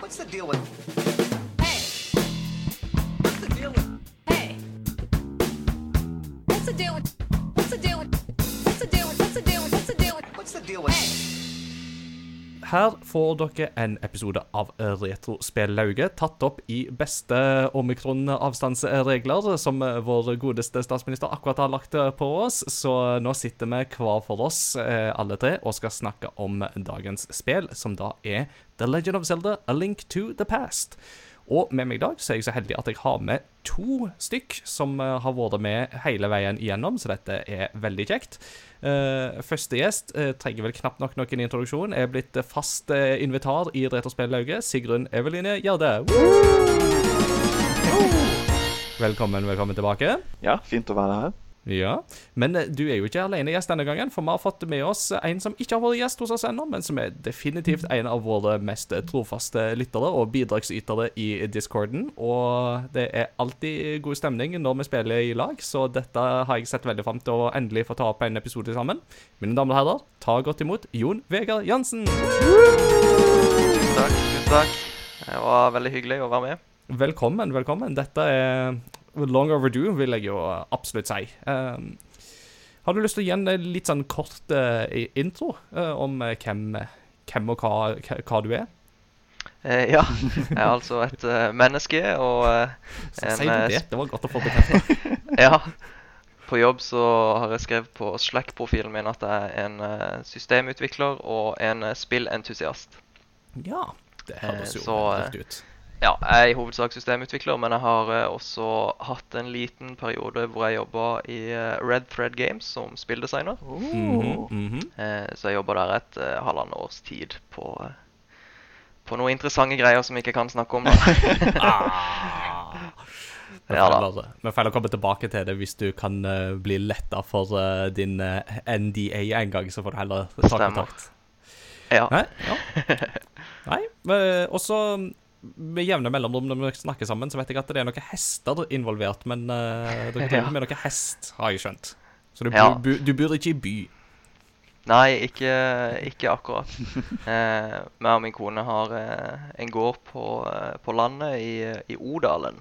What's the deal with? Hey! What's the deal with? Hey. What's the deal with? Her får dere en episode av Retrospellauget tatt opp i beste omikron-avstandsregler, som vår godeste statsminister akkurat har lagt på oss. Så nå sitter vi hver for oss, eh, alle tre, og skal snakke om dagens spill, som da er The Legend of Zelda A Link to the Past. Og med meg i dag så er jeg så heldig at jeg har med to stykk som eh, har vært med hele veien igjennom, så dette er veldig kjekt. Eh, første gjest eh, trenger vel knapt nok noen introduksjon. Er blitt fast invitar i Retrospellauget. Sigrun Eveline Gjerde. Velkommen, velkommen tilbake. Ja, fint å være her. Ja, Men eh, du er jo ikke alene gjest denne gangen, for vi har fått med oss en som ikke har vært gjest hos oss ennå, men som er definitivt en av våre mest trofaste lyttere og bidragsytere i discorden. Og det er alltid god stemning når vi spiller i lag, så dette har jeg sett veldig fram til å endelig få ta opp en episode sammen. Mine damer og herrer, ta godt imot Jon Vegard Jansen. Tusen takk. tusen takk. Det var veldig hyggelig å være med. Velkommen, velkommen. Dette er long overdue, vil jeg jo absolutt si. Um, har du lyst til å gi en eh, litt sånn kort uh, intro uh, om hvem, hvem og hva, hva, du er? Eh, ja, jeg er altså et uh, menneske, og En, eh, du det. Det var godt å få bekreftet. ja. På jobb så har jeg skrevet på Slack-profilen min at jeg er en systemutvikler og en spillentusiast. Ja, det høres jo så, rett ut. Ja, jeg er i hovedsak systemutvikler, men jeg har eh, også hatt en liten periode hvor jeg jobba i eh, Red Thread Games som spilldesigner. Mhm, mhm. Eh, så jeg jobba der et uh, halvannet års tid på, på noen interessante greier som jeg ikke kan snakke om. Ah. Vi Ja får- får heller komme tilbake til det hvis du kan bli letta for din NDA en gang, så får du heller ta kontakt. ja. Nei, ja. Nei, men også med jevne mellomrom når vi snakker sammen, så vet jeg at det er noen hester involvert, men uh, dere driver Ja. med noe hest, har jeg skjønt. Så du, Ja. bu, du bor ikke i by. Nei, ikke, ikke akkurat. Eh, meg og min kone har eh, en gård på, eh, på landet i, i Odalen.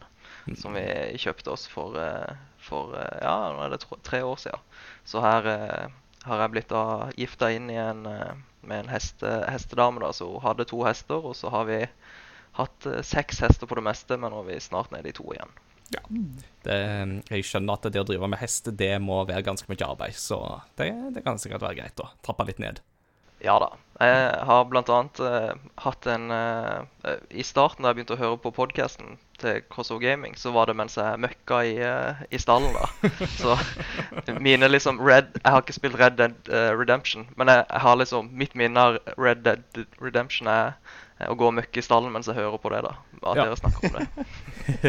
Som vi kjøpte oss for, eh, for ja, nå er det tre år siden. Så her eh, har jeg blitt da gifta inn i en, med en heste, hestedame. da, Så hun hadde to hester, og så har vi hatt eh, seks hester på det meste, men nå er vi snart nede i to igjen. Det, jeg skjønner at det å drive med hest, det må være ganske mye arbeid, så det, det kan sikkert være greit å trappe litt ned. Ja da. Jeg har blant annet eh, hatt en eh, I starten da jeg begynte å høre på podkasten til Crossover Gaming, så var det mens jeg møkka i, uh, i stallen, da. Så mine liksom Red Jeg har ikke spilt Red Dead uh, Redemption, men jeg, jeg har liksom Mitt minne av Red Dead Redemption er å gå og møkke i stallen mens jeg hører på det, da. At Ja. dere snakker om det.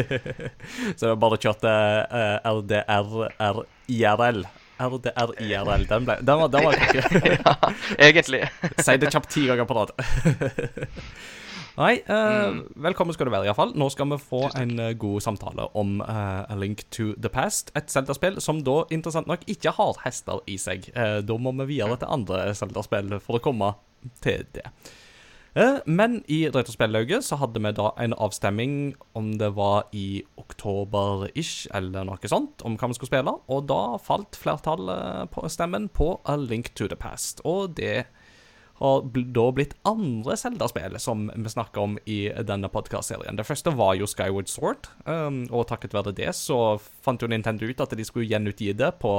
så var bare kjørte uh, RDR-IRL. RDR-IRL. Den, ble, den var, den var ikke ja, egentlig. Si det kjapt ti ganger på rad. Nei, eh, velkommen skal du være, iallfall. Nå skal vi få en uh, god samtale om eh, A Link to the Past. Et Zelda-spill som da interessant nok ikke har hester i seg. Eh, da må vi videre til andre Zelda-spill for å komme til det. Eh, Men i Retrospellauget så hadde vi da en avstemming om det var i oktober-ish, eller noe sånt, om hva vi skulle spille. Og da falt flertallet på A Link to the Past. Og det har da blitt andre Zelda-spill som vi snakker om i denne podcast-serien. Det første var jo Skyward Sword, um, og takket være det så fant jo Nintendo ut at de skulle gjenutgi det på,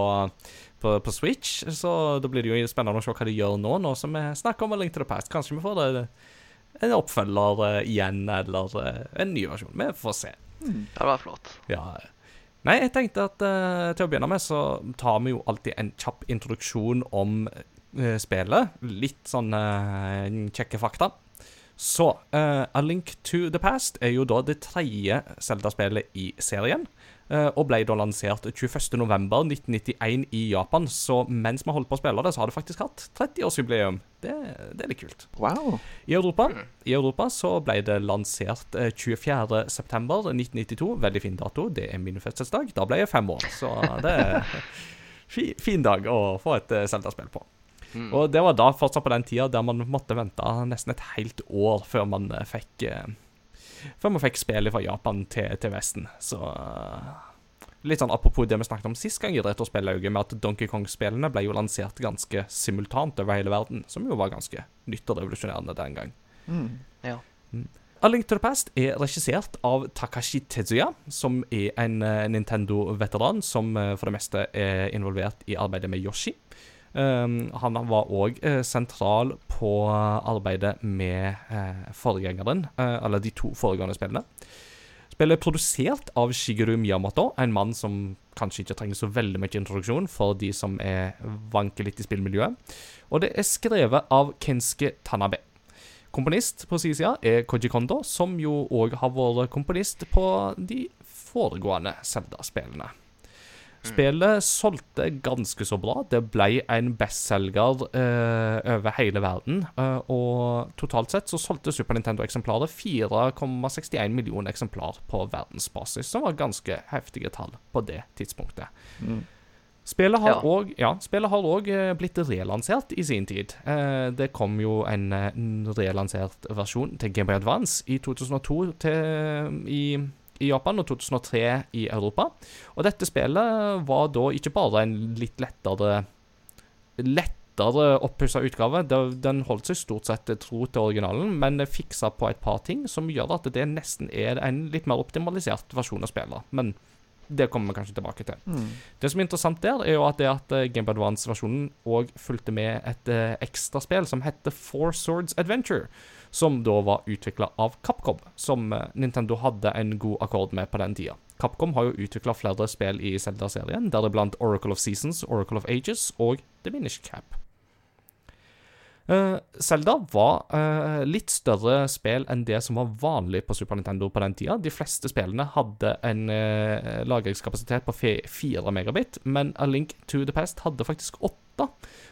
på, på Switch. Så da blir det jo spennende å se hva de gjør nå, nå som vi snakker om A Link to the Past. Kanskje vi får det, en oppfølger eh, igjen, eller eh, en ny versjon. Vi får se. Det hadde vært flott. Ja. Nei, jeg tenkte at eh, til å begynne med så tar vi jo alltid en kjapp introduksjon om eh, spillet. Litt sånn eh, kjekke fakta. Så eh, A Link to the Past er jo da det tredje Zelda-spillet i serien. Eh, og ble da lansert 21.11.1991 i Japan. Så mens vi holdt på å spille det, så har det faktisk hatt 30-årsjubileum. Det, det er litt kult. Wow. I Europa, I Europa så ble det lansert eh, 24.9.1992. Veldig fin dato. Det er min fødselsdag. Da ble jeg fem år, så det er fi, fin dag å få et eh, Zelda-spill på. Mm. Og det var da fortsatt på den tida der man måtte vente nesten et helt år før man eh, fikk eh, Før man fikk spillet fra Japan til, til Vesten. Så eh, Litt sånn apropos det vi snakket om sist gang i Retrospellauget, med at Donkey Kong-spillene ble jo lansert ganske simultant over hele verden, som jo var ganske nytt og revolusjonerende den gang. Mm. Ja. A Link to the Past er regissert av Takashi Tezuya, som er en eh, Nintendo-veteran som eh, for det meste er involvert i arbeidet med Yoshi. Um, han var òg sentral på arbeidet med eh, forgjengeren, eh, eller de to foregående spillene. Spillet er produsert av Shigeru Miyamoto, en mann som kanskje ikke trenger så veldig mye introduksjon for de som er vanker litt i spillmiljøet. Og det er skrevet av Kensuke Tanabe. Komponist på sin side er Koji Kondo, som jo òg har vært komponist på de foregående Zelda-spillene. Spillet solgte ganske så bra. Det ble en bestselger eh, over hele verden. eh, og totalt sett så solgte Super Nintendo-eksemplaret 4,61 millioner eksemplar på verdensbasis, som var ganske heftige tall på det tidspunktet. Mm. Spillet har Ja. òg ja, òg, eh, blitt relansert i sin tid. Eh, det kom jo en, eh, en relansert versjon til Game Boy Advance i 2002 til, i, i Japan og 2003 i Europa. Og dette spillet var da ikke bare en litt lettere lettere oppussa utgave. Den holdt seg stort sett tro til originalen, men fiksa på et par ting som gjør at det nesten er en litt mer optimalisert versjon av spillet. Men det kommer vi kanskje tilbake til. Mm. Det som er interessant der, er jo at det at eh, Game Advance-versjonen òg fulgte med et eh, ekstraspill som heter Four Swords Adventure, som da var utvikla av Capcom, som eh, Nintendo hadde en god akkord med på den tida. Capcom har jo utvikla flere spill i Zelda-serien, deriblant Oracle of Seasons, Oracle of Ages og The Cap. Eh, Zelda var eh, litt større spill enn det som var vanlig på Super Nintendo på den tida. De fleste spillene hadde en uh, lagringskapasitet på 4 megabit, men A Link to the Past hadde faktisk 8,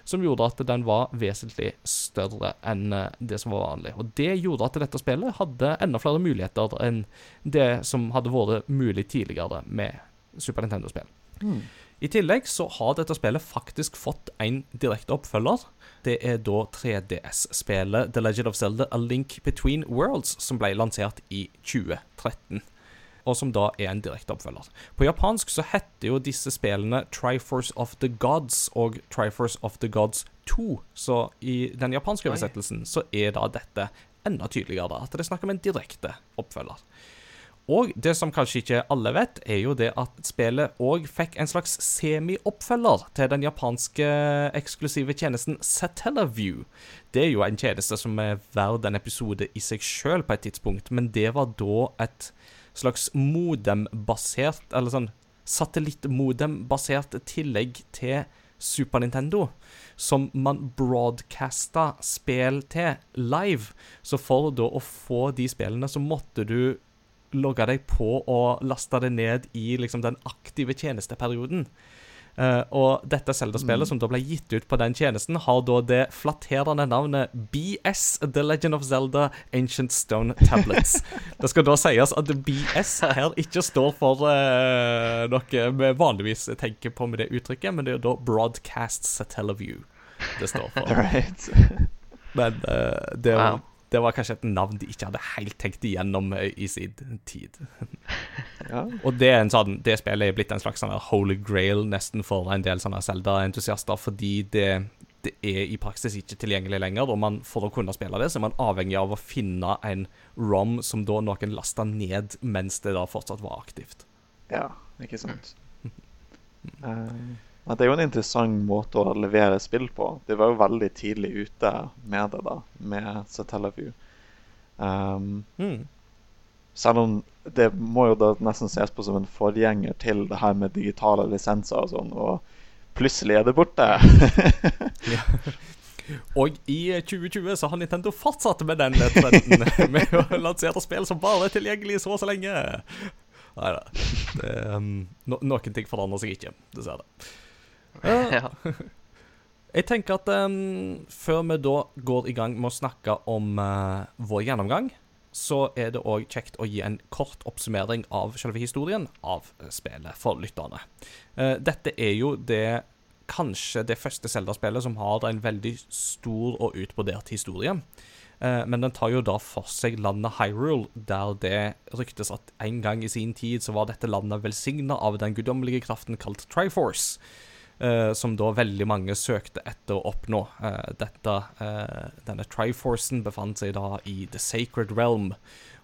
som gjorde at den var vesentlig større enn eh, det som var vanlig. Og det gjorde at dette spillet hadde enda flere muligheter enn det som hadde vært mulig tidligere med Super Nintendo-spill. Mm. I tillegg så har dette spillet faktisk fått en direkte oppfølger. Det er da 3DS-spelet The Legend of Zelda A Link Between Worlds, som ble lansert i 2013. Og som da er en direkte oppfølger. På japansk så heter jo disse spillene Triforce of the Gods og Triforce of the Gods 2. Så i den japanske oversettelsen så er da dette enda tydeligere. At det er snakk om en direkte oppfølger. Og det som kanskje ikke alle vet, er jo det at spillet òg fikk en slags semi-oppfølger til den japanske eksklusive tjenesten Satellaview. Det er jo en tjeneste som er verd en episode i seg sjøl på et tidspunkt, men det var da et slags modem-basert, eller sånn satellittmodem-basert tillegg til Super Nintendo, som man broadcasta spill til live. Så for da å få de spillene, så måtte du logge deg på og laste det ned i liksom den aktive tjenesteperioden. Uh, og dette Zelda-spillet, som da ble gitt ut på den tjenesten, har da det flatterende navnet BS, The Legend of Zelda Ancient Stone Tablets. det skal da sies at BS her ikke står for uh, noe vi vanligvis tenker på med det uttrykket, men det er da Broadcast Teleview det står for. Right. Men uh, det, Wow. Det var kanskje et navn de ikke hadde helt tenkt igjennom eh, i sin tid. Ja. Og det, en sånn, det spillet er blitt en slags sånn holy grail nesten for en del Zelda-entusiaster, fordi det, det er i praksis ikke tilgjengelig lenger. Og man, for å kunne spille det, så er man avhengig av å finne en ROM som da noen lasta ned mens det da fortsatt var aktivt. ja, ikke sant. Eh, men det er jo en interessant måte å levere spill på. Det var jo veldig tidlig ute med det, da, med Satellaview. Um, Mm. selv om det må jo da nesten ses på som en forgjenger til det her med digitale lisenser og sånn, og plutselig er det borte. Og i 2020 så har Nintendo fortsatt med den trenden med å lansere spill som bare er tilgjengelig så og så lenge. Nei da. Um, no, noen ting forandrer seg ikke, dessverre. Ja. Jeg tenker at um, før vi da går i gang med å snakke om uh, vår gjennomgang, så er det òg kjekt å gi en kort oppsummering av selve historien av eh, spillet for lytterne. Uh, dette er jo det kanskje det første Zelda-spillet som har en veldig stor og utbrodert historie. Uh, men den tar jo da for seg landet Hyrule, der det ryktes at en gang i sin tid så var dette landet velsigna av den guddommelige kraften kalt Triforce. Eh, som da veldig mange søkte etter å oppnå. Eh, dette, eh, denne Triforcen befant seg da i The Sacred Realm,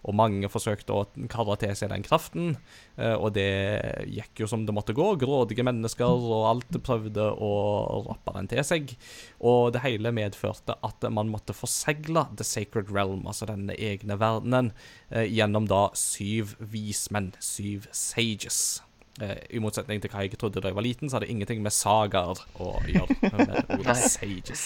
og mange forsøkte å karre til seg den kraften, eh, og det gikk jo som det måtte gå. Grådige mennesker og alt prøvde å rappe den til seg. Og det hele medførte at man måtte forsegle The Sacred Realm, altså denne egne verdenen, eh, gjennom da syv vismenn, syv sages. Eh, I motsetning til hva jeg trodde da jeg var liten, så hadde jeg ingenting med sagaer å gjøre. med ordet sages.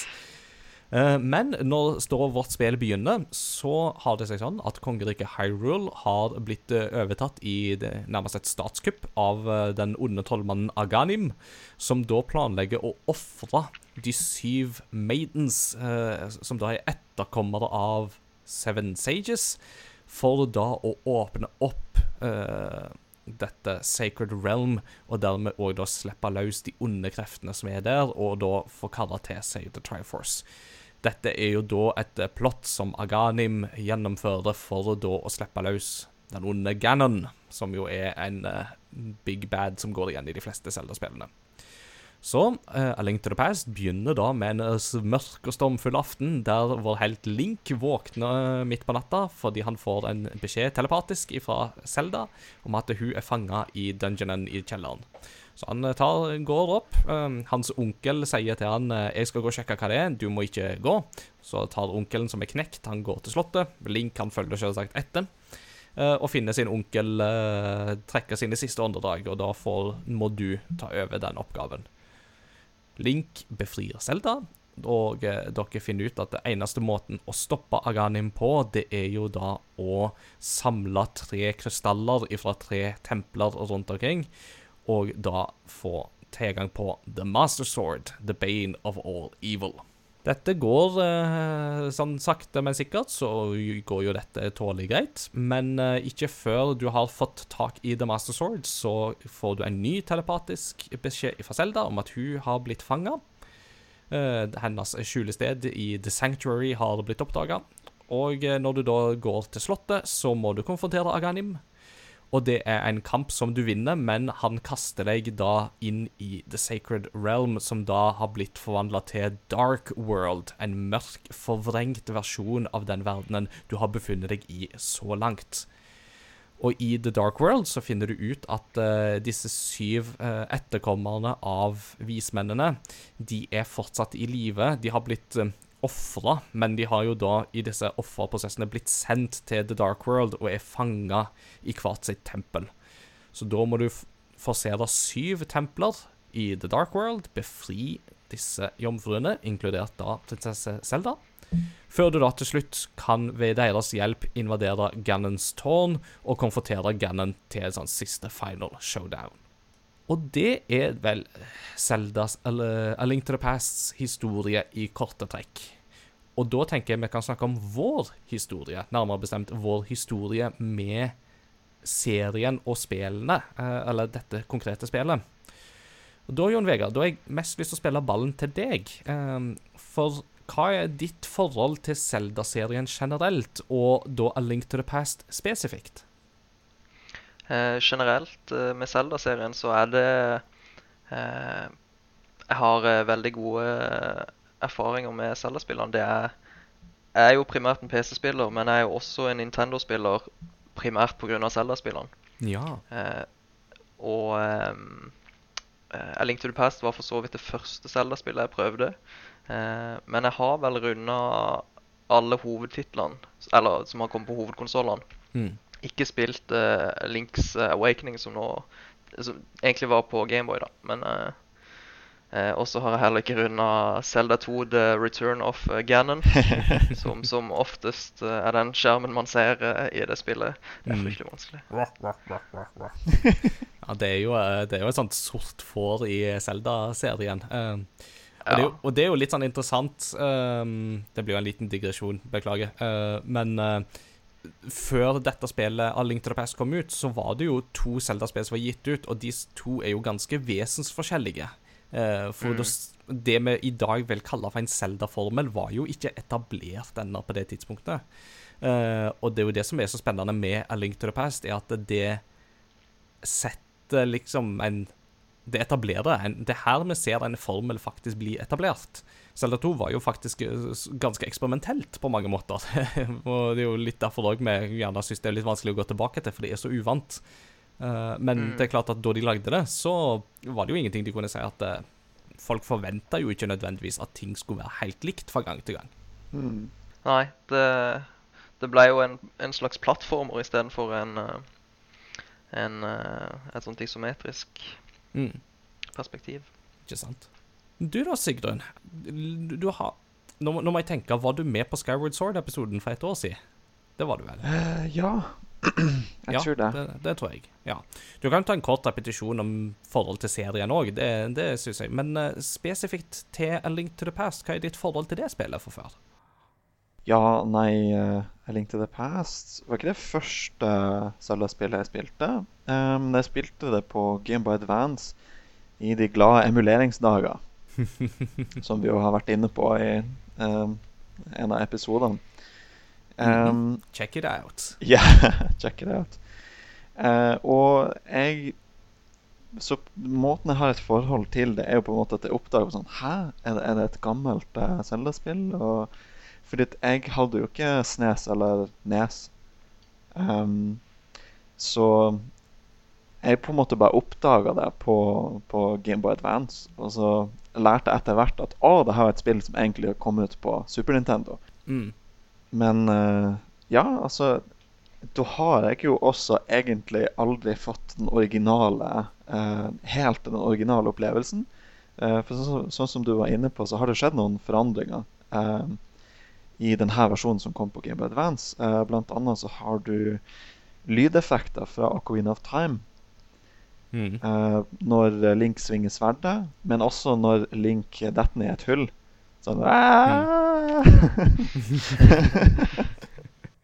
Eh, Men når står vårt spill begynner, så har det seg sånn at kongeriket Hyrule har blitt eh, overtatt i det, nærmest et statskupp av den onde trollmannen Aganim, som da planlegger å ofre de syv maidens, som da er etterkommere av Seven Sages, for da å åpne opp eh, dette Sacred Realm, og dermed òg da slippe løs de onde kreftene som er der, og da få kalle til seg The Triforce. Dette er jo da et eh, plott som Aganim gjennomfører for da å slippe løs den onde Ganon, som jo er en uh, big bad som går igjen i de fleste Zelda-spillene. Så uh, A Link to the Past begynner da med en eh, mørk og stormfull aften der vår helt Link våkner midt på natta fordi han får en beskjed telepatisk fra Zelda om at hun er fanga i dungeonen i kjelleren. Så han eh, tar, går opp. Um, hans onkel sier til han eh, 'Jeg skal gå og sjekke hva det er, du må ikke gå'. Så tar onkelen som er knekt, han går til slottet. Link han følger selvsagt etter. eh, og finner sin onkel trekker sine siste åndedrag, og da får, må du ta over den oppgaven. Link befrir Selda, og eh, dere finner ut at det eneste måten å stoppe Aganim på, det er jo da å samle tre krystaller fra tre templer rundt omkring, og da få tilgang på The Master Sword, The Bane of All Evil. Dette går eh, sånn sakte, men sikkert, så går jo dette tålelig greit. Men eh, ikke før du har fått tak i The Master Sword, så får du en ny telepatisk beskjed fra Zelda om at hun har blitt fanga. hennes skjulested i The Sanctuary har blitt oppdaga. Og eh, når du da går til slottet, så må du konfrontere Aganim. Og det er en kamp som du vinner, men han kaster deg da inn i The Sacred Realm, som da har blitt forvandla til Dark World. En mørk, forvrengt versjon av den verdenen du har befunnet deg i så langt. Og i The Dark World så finner du ut at uh, disse syv uh, etterkommerne av vismennene, de er fortsatt i live. De har blitt uh, ofra, men de har jo da i disse offerprosessene blitt sendt til The Dark World og er fanga i hvert sitt tempel. Så da må du forsere syv templer i The Dark World, befri disse jomfruene, inkludert da prinsesse Zelda, før du da til slutt kan ved deres hjelp invadere Ganons tårn og konfrontere Ganon til en sånn siste final showdown. Og det er vel Seldas eller A Link to the Pasts historie i korte trekk. Og da tenker jeg vi kan snakke om vår historie, nærmere bestemt vår historie med serien og spillene, eh, eller dette konkrete spillet. Og da, Jon Vegard, da har jeg mest lyst til å spille ballen til deg. Eh, For hva er ditt forhold til Zelda-serien generelt, og da A Link to the Past spesifikt? Eh, generelt eh, med Zelda-serien så er det eh, Jeg har veldig gode erfaringer med Zelda-spillene. Det er Jeg er jo primært en PC-spiller, men jeg er jo også en Nintendo-spiller primært pga. Zelda-spillene. Ja. Eh, og A Link to the Past var for så vidt det første Zelda-spillet jeg prøvde. Eh, men jeg har vel runda alle hovedtitlene, eller som har kommet på hovedkonsollene. Mm. Ikke spilt uh, Links Awakening, som nå som egentlig var på Gameboy, da. Men eh, eh, Og så har jeg heller ikke runda Zelda 2 The Return of eh, Ganon, som som oftest eh, er den skjermen man ser eh, i det spillet. Det er Mm. fryktelig vanskelig. Ja, det er jo, det er jo et sånt sort får i Zelda-serien. Eh, og, det jo, og det er jo litt sånn interessant um, Det blir jo en liten digresjon, beklager. Uh, men eh, før dette spillet A Link to the Past kom ut, så var det jo to Zelda-spill som var gitt ut, og de to er jo ganske vesensforskjellige. Eh, for mm. det vi i dag vil kalle for en Zelda-formel, var jo ikke etablert ennå på det tidspunktet. Eh, og det er jo det som er så spennende med A Link to the Past, er at det setter liksom en Det etablerer en Det er her vi ser en formel faktisk bli etablert. Zelda 2 var jo faktisk eh, ganske eksperimentelt på mange måter. og det er jo litt derfor òg vi gjerne syns det er litt vanskelig å gå tilbake til, for det er så uvant. Eh, men Mm. det er klart at da de lagde det, så var det jo ingenting de kunne si at eh, Folk forventa jo ikke nødvendigvis at ting skulle være helt likt fra gang til gang. Mm. Nei, det, det ble jo en, en slags plattformer istedenfor en, en et sånt isometrisk Mm. perspektiv. Ikke sant? Du da, Sigrun. Du, har nå, nå må jeg tenke, var du med på Skyward Sword-episoden for et år siden? Det var du vel? Uh, ja, jeg ja, tror det. det. Det tror jeg. ja. Du kan ta en kort repetisjon om forhold til serien òg, det, det syns jeg. Men uh, spesifikt til A Link to the Past, hva er ditt forhold til det spillet for før? Ja, nei uh, A Link to the Past var ikke det første Zelda-spillet jeg spilte. Um, jeg spilte det på Game Boy Advance i de glade emuleringsdager. som vi jo har vært inne på i um, en av episodene. Um, Check it out. Ja, check it out. Uh, og jeg Så måten jeg har et forhold til det, er jo på en måte at jeg oppdager sånn Hæ, er det, er det et gammelt uh, Zelda-spill? Fordi jeg hadde jo ikke Snes eller Nes. Um, så jeg på en måte bare oppdaga det på, på Gameboy Advance. Og så lærte jeg etter hvert at å, det her er et spill som egentlig har kommet ut på Super Nintendo. Mm. Men eh, ja, altså Da har jeg jo også egentlig aldri fått den originale eh, Helt den originale opplevelsen. Eh, for sånn, sånn som du var inne på, så har det skjedd noen forandringer i denne versjonen som kom på Gameboy Advance. Blant annet så har du lydeffekter fra Aquina of Time Mm. eh, når Link svinger sverdet, men også når Link detter ned i et hull. Sånn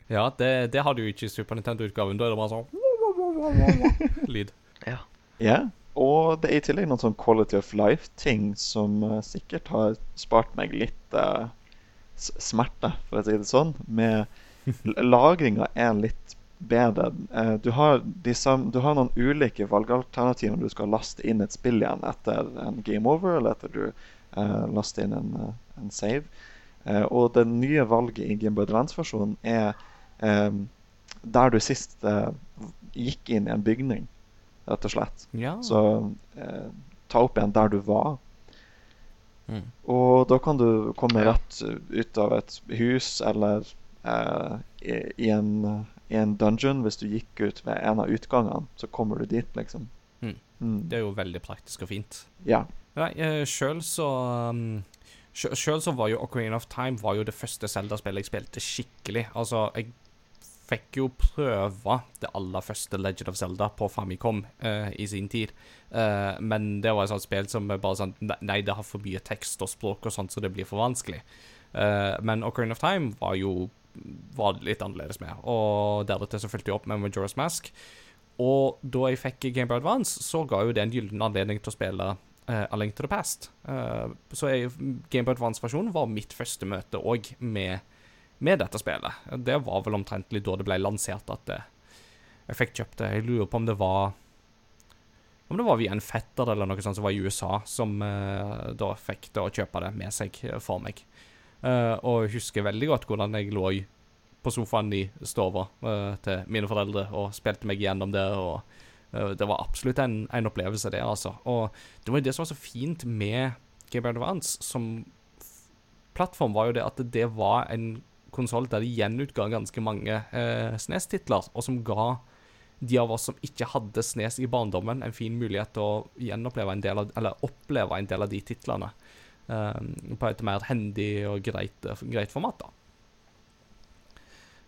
Ja, det, det har du jo ikke i Super Nintendo-utgaven. Da er det bare sånn lyd. Ja. Ja, og det er i tillegg noen sånn quality of life-ting som uh, sikkert har spart meg litt uh, smerte, for å si det sånn. Med Lagringa er litt bedre. Eh, du, har disse, du har noen ulike valgalternativer når du skal laste inn et spill igjen etter en game over, eller etter du eh, laster inn en, eh, en save. Eh, og det nye valget i Game Boy Advance-versjonen er eh, der du sist eh, gikk inn i en bygning, rett og slett. Ja. Så ta opp igjen der du var. Mm. Og da kan du komme rett ut av et hus eller i, i, en, i en dungeon. Hvis du gikk ut ved en av utgangene, så kommer du dit, liksom. Mm. Mm. Det er jo veldig praktisk og fint. Ja. Nei, uh, sjøl så um, Sjøl så var jo Ocarina of Time var jo det første Zelda-spillet jeg spilte skikkelig. Altså, jeg fikk jo prøve det aller første Legend of Zelda på Famicom uh, i sin tid. Uh, men det var et sånt spill som bare sånn Nei, det har for mye tekst og språk og sånt, så det blir for vanskelig. Uh, men Ocarina of Time var jo var litt annerledes med. Og deretter så fulgte jeg opp med Majora's Mask. Og da jeg fikk Game Boy Advance, så ga jo det en gyllen anledning til å spille uh, A Link to the Past. Uh, så jeg, Game Boy Advance-versjonen var mitt første møte òg med, med dette spillet. Det var vel omtrentlig da det ble lansert at det, jeg fikk kjøpt det. Jeg lurer på om det var om det var via en fetter eller noe sånt som var i USA, som uh, da fikk det å kjøpe det med seg eh, for meg. Eh, og husker veldig godt hvordan jeg lå på sofaen i stua uh, til mine foreldre og spilte meg gjennom det. og uh, Det var absolutt en, en opplevelse, det, altså. Og det var jo det som var så fint med Game Advance som plattform, var jo det at det var en konsoll der de gjenutga ganske mange SNES-titler, og som ga de av oss som ikke hadde Snes i barndommen, en fin mulighet til å gjenoppleve en del av, eller oppleve en del av de titlene på et mer hendig og greit, greit format. da.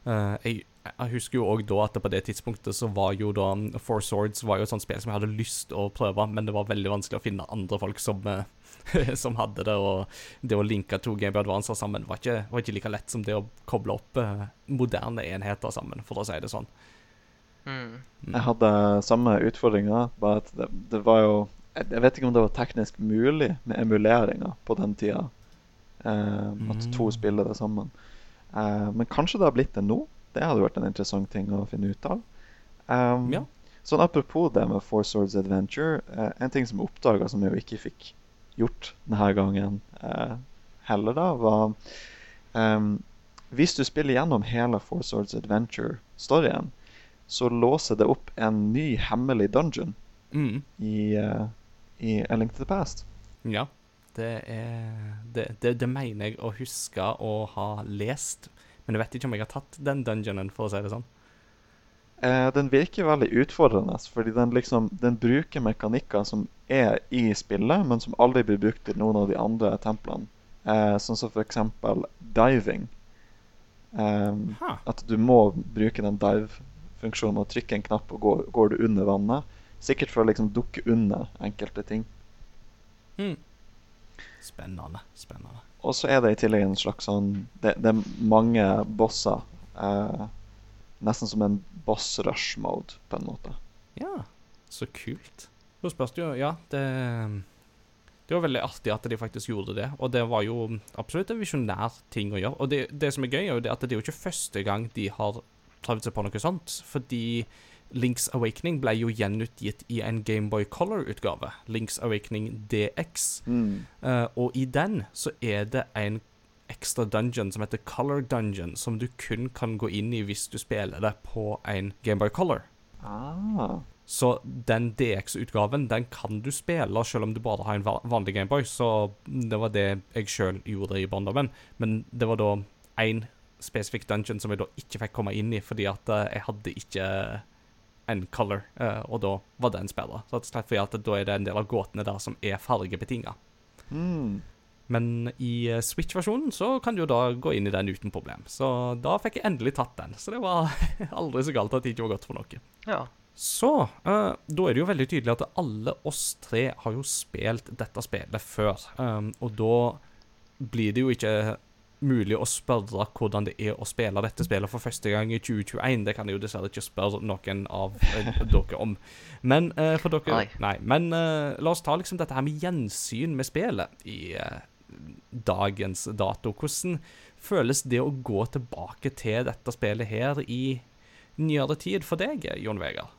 Eh, jeg, jeg husker jo òg da at på det tidspunktet så var jo da um, Four Swords var jo et sånt spill som jeg hadde lyst å prøve, men det var veldig vanskelig å finne andre folk som, eh, som hadde det, og det å linke to Game Boy Advancer sammen var ikke, var ikke like lett som det å koble opp eh, moderne enheter sammen, for å si det sånn. Mm. Mm. Jeg hadde samme utfordringa, bare at det, det var jo jeg, vet ikke om det var teknisk mulig med emuleringer på den tida. Eh, at to Mm. spiller det sammen. Uh, men kanskje det har blitt det nå. Det hadde vært en interessant ting å finne ut av. Um, Ja. Sånn Apropos det med Four Swords Adventure. Uh, en ting som jeg oppdaga som jeg jo ikke fikk gjort denne gangen uh, heller, da, var um, Hvis du spiller gjennom hele Four Swords Adventure-storyen, så låser det opp en ny hemmelig dungeon Mm. i, eh, i A Link to the Past. Ja. Det er det, det, det mener jeg å huske å ha lest. Men jeg vet ikke om jeg har tatt den dungeonen, for å si det sånn. Eh, den virker veldig utfordrende, fordi den liksom Den bruker mekanikker som er i spillet, men som aldri blir brukt i noen av de andre templene. Eh, sånn som eksempel diving. Eh, at du må bruke den dive-funksjonen og trykke en knapp, og går, går du under vannet. Sikkert for å liksom dukke unna enkelte ting. Mm. Spennende. Spennende. Og så er det i tillegg en slags sånn Det, det er mange bosser. Eh, nesten som en boss rush mode, på en måte. Ja, så kult. Så spørs det jo Ja, det Det var veldig artig at de faktisk gjorde det, og det var jo absolutt en visjonær ting å gjøre. Og det, det som er gøy, er jo det at det er jo ikke første gang de har prøvd seg på noe sånt, fordi Links Awakening ble jo gjenutgitt i en Gameboy Color-utgave, Links Awakening DX. Eh, og i den så er det en ekstra dungeon som heter Color Dungeon, som du kun kan gå inn i hvis du spiller det på en Gameboy Color. Ah. Så den DX-utgaven den kan du spille selv om du bare har en va- vanlig Gameboy. Så det var det jeg sjøl gjorde i barndommen. Men det var da én spesifikk dungeon som jeg da ikke fikk komme inn i, fordi at eh, jeg hadde ikke en color, eh, og da var den spilla. Så rett og slett fordi at da er det en del av gåtene der som er fargebetinga. Mm. Men i eh, Switch-versjonen så kan du jo da gå inn i den uten problem. Så da fikk jeg endelig tatt den. Så det var aldri så galt at det ikke var godt for noe. Ja. Så uh, da er det jo veldig tydelig at alle oss tre har jo spilt dette spillet før. Um, og da blir det jo ikke mulig å spørre hvordan det er å spille dette spillet for første gang i 2021. Det kan jeg jo dessverre ikke spørre noen av eh, dere om. Men uh, for dere Nei. Men uh, la oss ta liksom dette her med gjensyn med spillet i uh, dagens dato. Hvordan føles det å gå tilbake til dette spillet her i nyere tid for deg, Jon Vegard?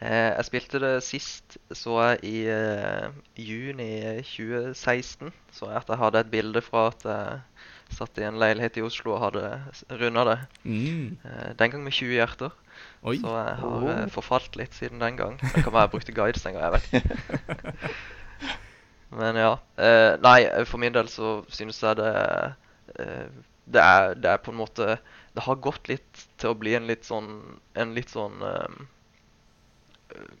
Eh, jeg spilte det sist, så jeg i eh, juni 2016. Så jeg at jeg hadde et bilde fra at jeg satt i en leilighet i Oslo og hadde runda det. Mm. Eh, den gang med 20 hjerter. Oi. Så jeg har Oh. eh, forfalt litt siden den gang. Det kan være jeg brukte guides en gang, jeg vet ikke. Men ja. Eh, nei, for min del så synes jeg det eh, det, er, det er på en måte Det har gått litt til å bli en litt sånn En litt sånn eh,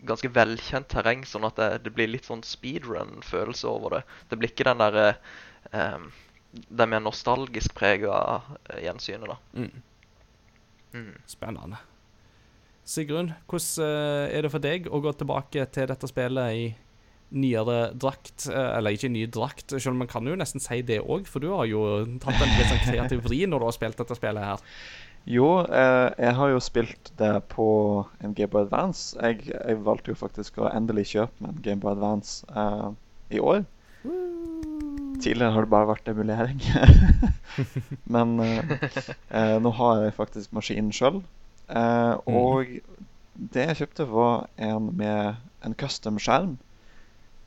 Ganske velkjent terreng, sånn at det, det blir litt sånn speedrun-følelse over det. Det blir ikke den derre um, Det mer nostalgisk prega eh, gjensynet, da. Mm. Mm. Spennende. Sigrun, hvordan eh, er det for deg å gå tilbake til dette spillet i nyere drakt? Eh, eller ikke ny drakt, selv om man kan jo nesten si det òg, for du har jo tatt en litt sånn kreativ vri når du har spilt dette spillet her. Jo, eh, jeg har jo spilt det på en Gameboy Advance. Jeg, jeg valgte jo faktisk å endelig kjøpe meg en Gameboy Advance eh, i år. Tidligere har det bare vært emulering. Men eh, eh, nå har jeg faktisk maskinen sjøl. Eh, og det jeg kjøpte, var en med en custom skjerm.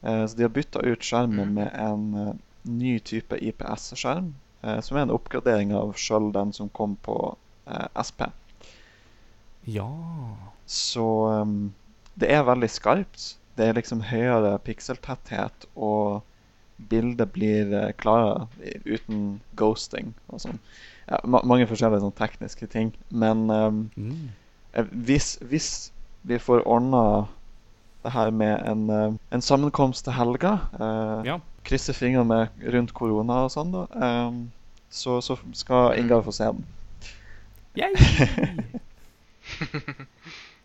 Eh, så de har bytta ut skjermen Mm. med en ny type IPS-skjerm. Eh, som er en oppgradering av sjøl den som kom på SP. Ja Så um, det er veldig skarpt. Det er liksom høyere pikseltetthet, og bildet blir eh, klarere uten ghosting og sånn. Ja, ma mange forskjellige sånn tekniske ting. Men um, mm. eh, hvis, hvis vi får ordna det her med en, eh, en sammenkomst til helga, eh, Ja. Krysse fingrene med rundt korona og sånn, da, um, så, så skal Ingar få se den. Yay!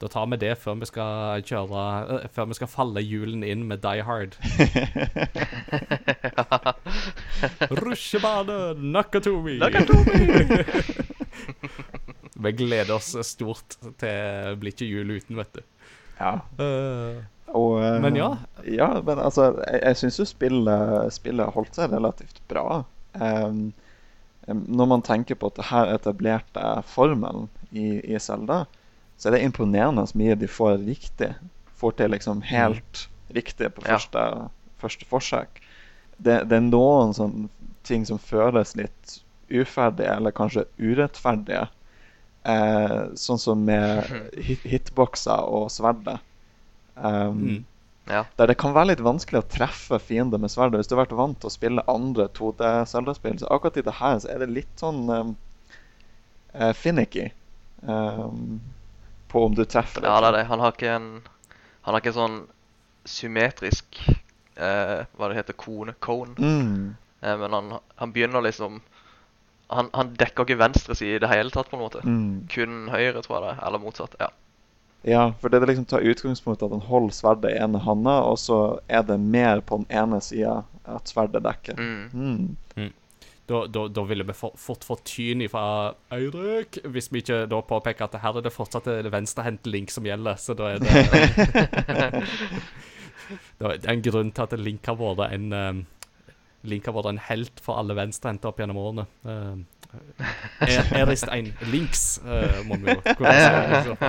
Da tar vi det før vi skal kjøre eh, Før vi skal falle julen inn med Die Hard. Rusjebane, Nakatomi! vi gleder oss stort til blir ikke jul uten, vet du. ja. Uh, Og, uh, Men ja. Ja, men altså, jeg, jeg syns jo spillet, spillet holdt seg relativt bra. Em, når man tenker på at det her etablerte formelen i, i Zelda, så er det imponerende så mye de får riktig. Får til liksom helt riktig på Ja. første, første forsøk. Det, det er noen sånne ting som føles litt uferdige, eller kanskje urettferdige. Eh, sånn som med hit hitboxer og sverdet. Um, Mm. Ja. der det kan være litt vanskelig å treffe fiender med sverdet. Hvis du har vært vant til å spille andre 2D-Selda-spill. så akkurat i det her så er det litt sånn um, eh, finicky um, på om du treffer. Ja, det er det. Han har ikke en Han har ikke sånn symmetrisk uh, Hva det heter kone? Cone. Mm, Uh, men han, han begynner liksom han, han dekker ikke venstre side i det hele tatt, på en måte. mm. Kun høyre, tror jeg det er. Eller motsatt. Ja. Ja, for det er liksom tar utgangspunkt i at han holder sverdet i ene handa, og så er det mer på den ene sida at sverdet dekker. Mm. Mm. Da, da, da ville vi for, fått fått tyn fra Eirik, hvis vi ikke da påpeker at her er det fortsatt venstrehendt-link som gjelder. Så da er det Det er en grunn til at Link har vært en um, Link har vært en helt for alle venstrehendte opp gjennom årene. Um, er, Eristein Links, uh, må vi jo.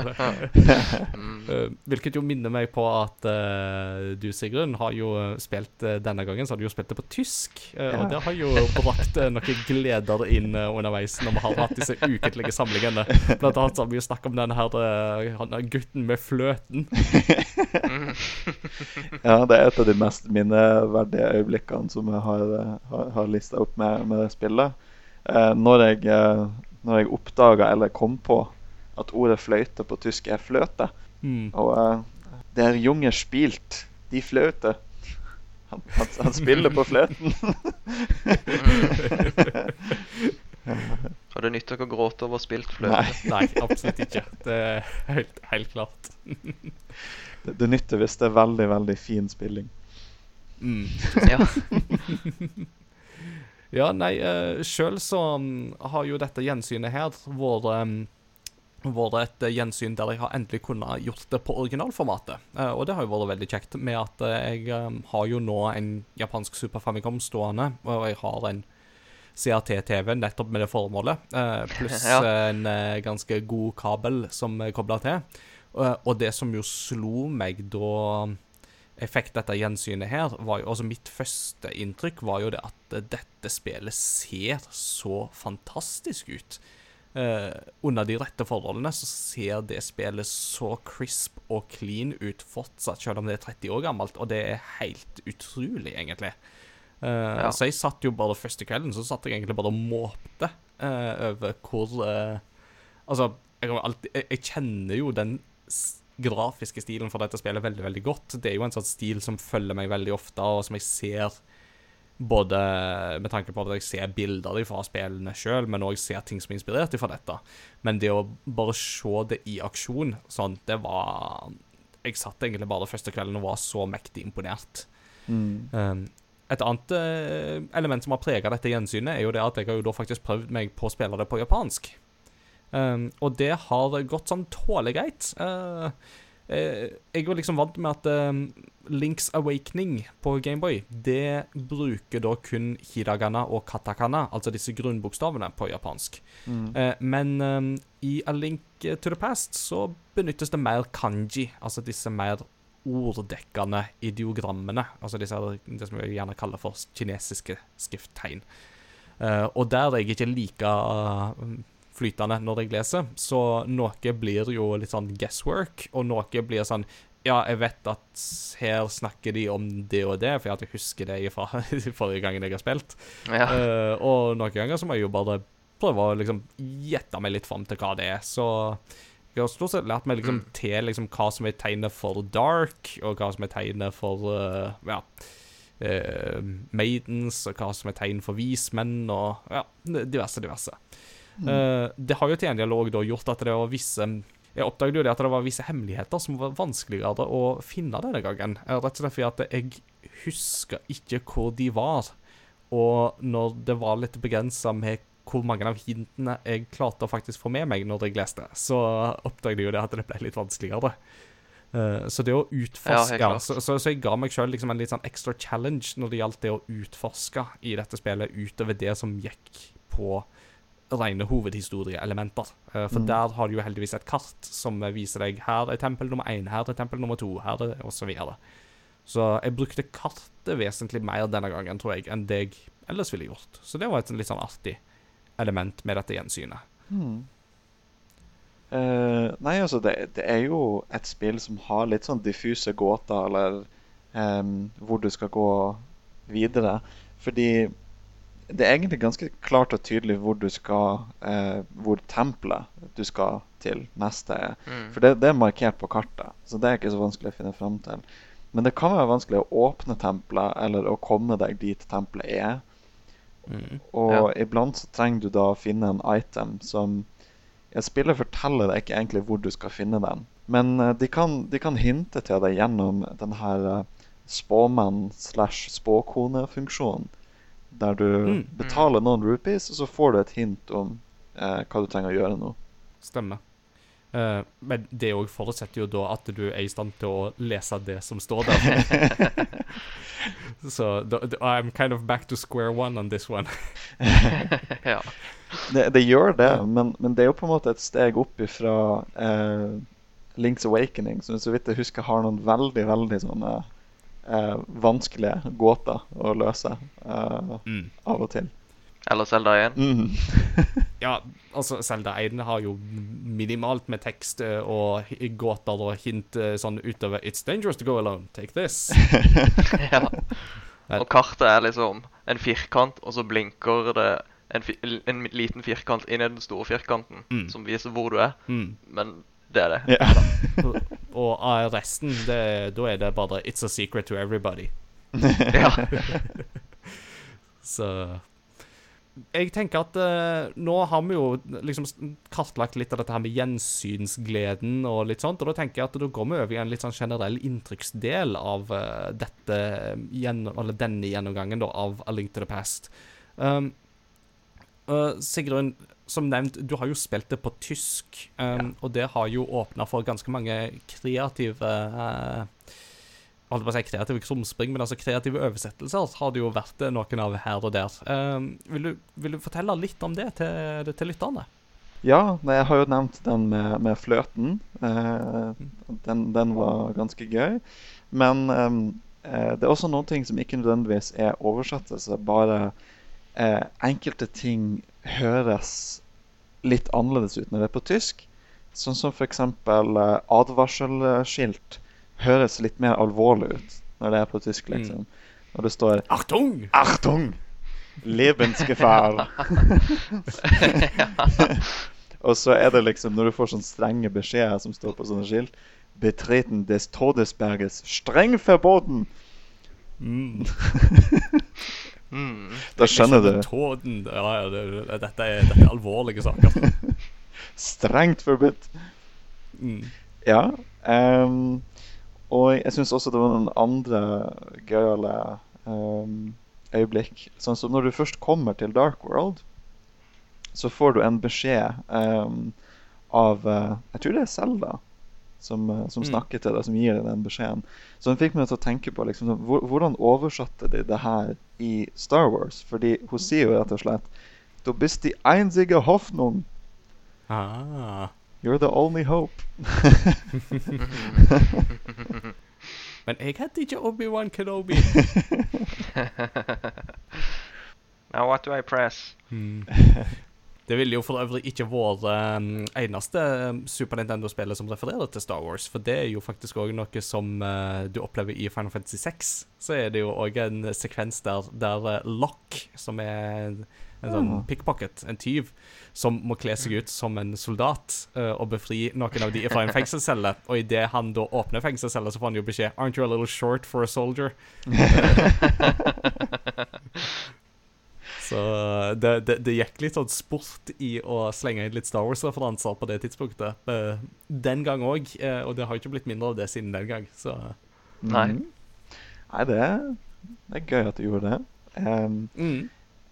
Uh, hvilket jo minner meg på at uh, du, Sigrun, har jo spilt uh, denne gangen så har du jo spilt det på tysk. Uh, Og det har jo brakt uh, noen gleder inn uh, underveis når vi har hatt disse ukentlige samlingene. Blant annet så har vi jo snakket om denne her, uh, han gutten med fløten. Ja, det er et av de mest minneverdige øyeblikkene som jeg har, har, har lista opp med, med det spillet. Eh, når, jeg, eh, når jeg oppdaga eller kom på at ordet fløyte på tysk er fløte. Mm. Og det der junge spilt, de fløte. Han, han, han spiller på fløten. Har det nytt ikke å gråte over spilt fløte. Nei, Nei, absolutt ikke. Det er helt, helt klart. det, det nytter hvis det er veldig, veldig fin spilling. Mm. Ja. Ja, nei, uh, sjøl så mm, har jo dette gjensynet her vært um, vært et eh, gjensyn der jeg har endelig kunnet gjort det på originalformatet. Eh, og det har jo vært veldig kjekt, med at eh, jeg um, har jo nå en japansk Super Famicom stående, og jeg har en CRT-TV nettopp med det formålet, eh, pluss Ja. en eh, ganske god kabel som er kobla til. Eh, og det som jo slo meg da jeg fikk dette gjensynet her, var jo Altså, mitt første inntrykk var jo det at dette spillet ser så fantastisk ut. Eh, under de rette forholdene så ser det spillet så crisp og clean ut fortsatt, selv om det er 30 år gammelt, og det er helt utrolig, egentlig. Eh, Ja. Så jeg satt jo bare første kvelden så satt jeg egentlig bare og måpte eh, over hvor eh, Altså, jeg, alltid, jeg, jeg kjenner jo den grafiske stilen for dette spillet veldig, veldig godt. Det er jo en sånn stil som følger meg veldig ofte, og som jeg ser både med tanke på at jeg ser bilder fra spillene sjøl, men òg ser ting som er inspirert fra dette. Men det å bare se det i aksjon, sånn, det var Jeg satt egentlig bare første kvelden og var så mektig imponert. Mm. Um, et annet eh, element som har prega dette gjensynet, er jo det at jeg har jo da faktisk prøvd meg på å spille det på japansk. Um, og det har gått sånn tålegreit. Uh, eh, jeg var liksom vant med at um, Links Awakening på Gameboy, det bruker da kun hiragana og katakana, altså disse grunnbokstavene, på japansk. Mm. Uh, men um, i A Link to the Past så benyttes det mer kanji, altså disse mer orddekkende ideogrammene. Altså disse, det som vi gjerne kaller for kinesiske skrifttegn. Uh, og der er jeg ikke like uh, flytende når jeg leser, så noe blir jo litt sånn guesswork, og noe blir sånn ja, jeg vet at her snakker de om det og det, for jeg husker det fra forrige gangen jeg har spilt. ja. Uh, og noen ganger så må jeg jo bare prøve å liksom gjette meg litt fram til hva det er. Så jeg har stort sett lært meg liksom til liksom hva som er tegnet for dark, og hva som er tegnet for uh, ja, uh, maidens, og hva som er tegn for vismenn, og ja, diverse, diverse. Eh, det har jo til en dialog da gjort at det var visse Jeg oppdaget jo det at det var visse hemmeligheter som var vanskeligere å finne denne gangen. Eh, Rett og slett fordi at jeg husker ikke hvor de var. Og når det var litt begrensa med hvor mange av hintene jeg klarte å faktisk få med meg når jeg leste, så oppdaget jeg jo det at det ble litt vanskeligere. Eh, så det å utforske ja, så, så, så jeg ga meg sjøl liksom en litt sånn ekstra challenge når det gjaldt det å utforske i dette spillet, utover det som gikk på rene hovedhistorieelementer. Eh, for Mm. der har du jo heldigvis et kart som viser deg her er tempel nummer én, her er tempel nummer to, her er osv. så videre. Så jeg brukte kartet vesentlig mer denne gangen, tror jeg, enn det jeg ellers ville gjort. Så det var et litt sånn artig element med dette gjensynet. Mm. Uh, nei, altså, det, det er jo et spill som har litt sånn diffuse gåter, eller um, hvor du skal gå videre. Fordi det er egentlig ganske klart og tydelig hvor du skal eh, Hvor tempelet du skal til neste er. Mm. For det, det er markert på kartet, så det er ikke så vanskelig å finne fram til. Men det kan være vanskelig å åpne tempelet, eller å komme deg dit tempelet er. Mm. Og Ja. iblant så trenger du da å finne en item som ja, Spillet forteller deg ikke egentlig hvor du skal finne den, men eh, de, kan, de kan hinte til deg gjennom den her uh, spåmann slash spåkonefunksjonen. Der du Mm. betaler noen rupees, og så får du et hint om eh, hva du trenger å gjøre nå. Stemmer. Eh, men det òg forutsetter jo da at du er i stand til å lese det som står der. Så da, I'm kind of back to square one on this one. ja. Det, det gjør det, men, men det er jo på en måte et steg opp ifra eh, Link's Awakening, som så vidt jeg husker har noen veldig, veldig sånne eh, vanskelige gåter å løse eh, Mm. av og til. Eller Zelda 1. Mm. Ja, altså, Zelda 1 har jo minimalt med tekst eh, og gåter og hint eh, sånn utover It's dangerous to go alone. Take this. ja. Og kartet er liksom en firkant, og så blinker det en, fi en liten firkant inn i den store firkanten, Mm. som viser hvor du er. Mm. Men det er det. Ja. Og, av resten, det, da er det bare It's a secret to everybody. Ja. Så jeg tenker at eh, nå har vi jo liksom kartlagt litt av dette her med gjensynsgleden og litt sånt, og da tenker jeg at da går vi over i en litt sånn generell inntrykksdel av eh, dette gjennom, eller denne gjennomgangen da, av A Link to the Past. Um, uh, Sigrun, som nevnt, du har jo spilt det på tysk, um, og det har jo åpna for ganske mange kreative uh, holdt på å si kreative krumspring, men altså kreative oversettelser har det jo vært eh, noen av her og der. Um, vil, du, vil du fortelle litt om det til, til lytterne? Ja, jeg har jo nevnt den med, med fløten. Uh, den, den var ganske gøy. Men um, det er også noen ting som ikke nødvendigvis er oversettelse. Bare uh, enkelte ting høres litt annerledes ut når det er på tysk. Sånn som f.eks. Eh, advarselskilt høres litt mer alvorlig ut når det er på tysk, liksom. Når det står Achtung! Achtung! Lebensgefahr. Og så er det liksom, når du får sånne strenge beskjeder som står på sånne skilt Betreten des Todesberges streng verboten! Mm. Mm. Da skjønner du. Tåden. Ja, ja, det, det, dette, er, dette er alvorlige saker. Strengt forbudt. Mm. Ja. Um, og jeg syns også det var noen andre gøyale um, øyeblikk. Sånn som når du først kommer til Dark World, så får du en beskjed um, av eh, Jeg tror det er Selda som, eh, som Mm. snakker til deg, som gir deg den beskjeden. Så den fikk meg til å tenke på liksom, hvordan oversatte de det her i Star Wars? Fordi hun sier jo rett og slett Du bist die einzige Hoffnung. Ah. You're the only hope. Men jeg heter ikke Obi-Wan Kenobi. Now what do I press? Mm. Det ville jo for øvrig ikke vært um, eneste um, Super Nintendo-spillet som refererer til Star Wars, for det er jo faktisk òg noe som uh, du opplever i Final Fantasy 6. Så er det jo òg en sekvens der, der uh, Lock, som er en, en sånn Ah. pickpocket, en tyv, som må kle seg ut som en soldat uh, og befri noen av de fra en fengselscelle. Og idet han da åpner fengselscella, så får han jo beskjed Aren't you a little short for a soldier? Så det, det, det gikk litt sånn sport i å slenge inn litt Star Wars-referanser på det tidspunktet. Eh, den gang òg, og det har ikke blitt mindre av det siden den gang. Så Nei. Mm. Nei, det det er gøy at du gjorde det. Um, mm.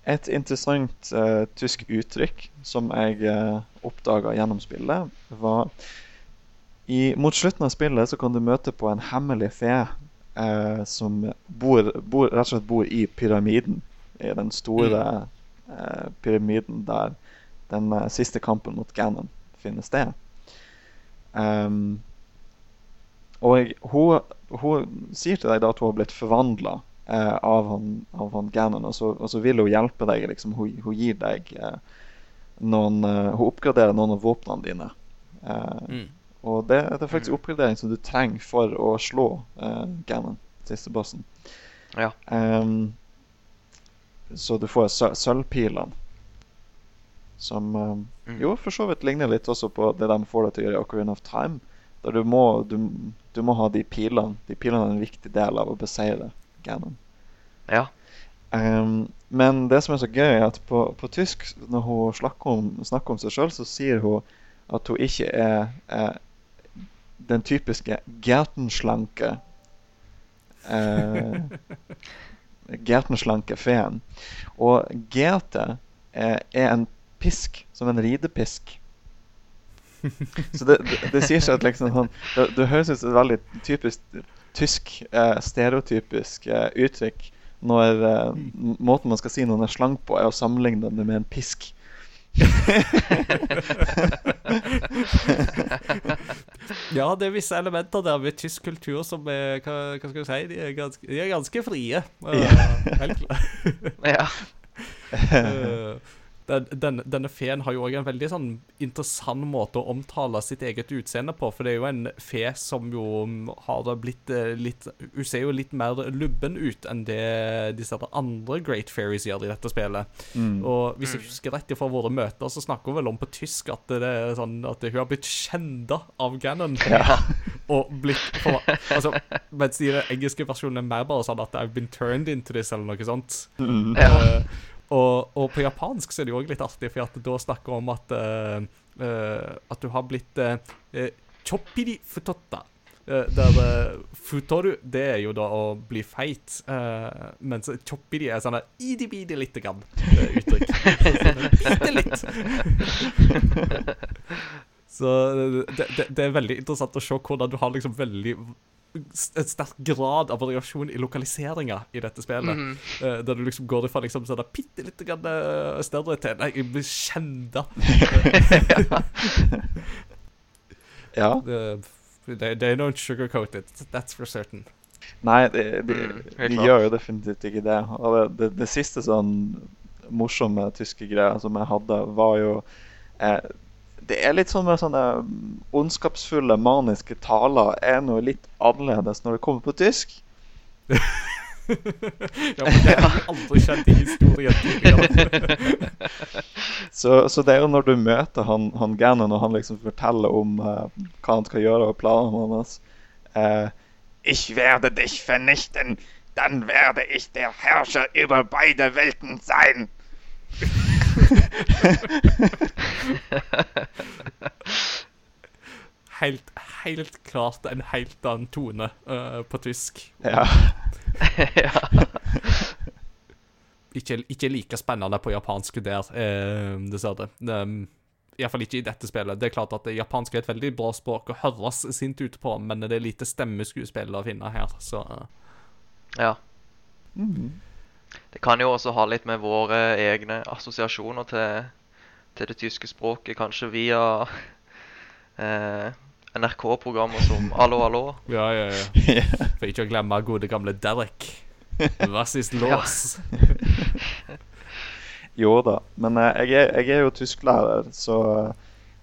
et interessant uh, tysk uttrykk som jeg uh, oppdaga gjennom spillet, var I, mot slutten av spillet så kan du møte på en hemmelig fe uh, som bor, bor, rett og slett bor i pyramiden. I den store eh, pyramiden der den eh, siste kampen mot Ganon finner sted. Um, og hun, hun sier til deg da at hun har blitt forvandla eh, av, han, av han Ganon, og så, og så vil hun hjelpe deg. Liksom. Hun, hun gir deg eh, noen eh, Hun oppgraderer noen av våpnene dine. Eh, Mm. og det, det er faktisk oppgradering som du trenger for å slå uh, Ganon, siste bossen. Ja. Ehm, så du får sø- sølvpilene. Som Mm. jo for så vidt ligner litt også på det de får deg til å gjøre i Ocarina of Time. Der du må, du, du må ha de pilene. De pilene er en viktig del av å beseire Ganon. Ja. Um, men det som er så gøy, er at på, på tysk, når hun snakker om, snakker om seg sjøl, så sier hun at hun ikke er er den typiske Gertenslanke eh, Gertenslanke feen. Og Gerte eh, er en pisk, som en ridepisk. Så det, det, det sier seg at liksom sånn Det, det høres ut som et veldig typisk tysk, eh, stereotypisk eh, uttrykk når eh, måten man skal si noen er slank på, er å sammenligne det med en pisk. Ja, det er visse elementer der ved tysk kultur som er Hva, hva skal du si? De er ganske, de er ganske frie. Uh, helt klart. ja. Eh, den, den, denne feen har jo òg en veldig sånn interessant måte å omtale sitt eget utseende på. For det er jo en fe som jo har da blitt eh, litt Hun ser jo litt mer lubben ut enn det disse andre Great Fairies gjør i dette spillet. Mm. Og hvis jeg husker rett fra våre møter, så snakker hun vel om på tysk at det er sånn at hun har blitt kjenda av Ganon. Og blitt for, altså, Mens i den engelske versjonen er mer bare sånn at I've been turned into this, eller noe sånt. Mm. Ja. Eh, og, og på japansk så er det jo òg litt artig, for at da snakker vi om at uh, uh, At du har blitt uh, choppiri futotta. Uh, der futoru, det er jo da å bli feit, mens choppiri er sånn idi-bidi lite grann uttrykk. Bitte litt. Så det, det, det er veldig interessant å se hvordan du har liksom veldig en sterk grad av variasjon i lokaliseringa i dette spillet. Mm -hmm. uh, der du liksom går ifra liksom sånn bitte litt grann uh, større til Nei, jeg blir kjenda. Ja. they, they don't sugarcoat it. That's for certain. Nei, de, de, Mm, de gjør jo definitivt ikke det. Og det, det, det siste sånn morsomme tyske greia som jeg hadde, var jo eh, Det er litt sånn med sånne ondskapsfulle, maniske taler er noe litt annerledes når det kommer på tysk. Ja, men det har aldri skjedd i historien tidligere. Så, så det er jo når du møter han, han Gannon, og han liksom forteller om uh, hva han skal gjøre, og planene hans uh, Ich werde dich vernichten, dann werde ich der Herrscher über beide Welten sein. Helt, helt klart en helt annen tone uh, på tysk. Ja. Ikke, ikke like spennende på japansk der, eh, dessverre. Um, Iallfall ikke i dette spillet. Det er klart at japansk er et veldig bra språk å høres sint ut på, men det er lite stemmeskuespill å finne her, så eh, ja. Mhm. Det kan jo også ha litt med våre egne assosiasjoner til, til det tyske språket, kanskje via eh, NRK-programmer som Allo, allo. Ja, ja, ja. Ja. For ikke å glemme gode gamle Derek. Vassist lås. lås? Jo da, men eh, jeg, er, jeg er jo tysklærer, så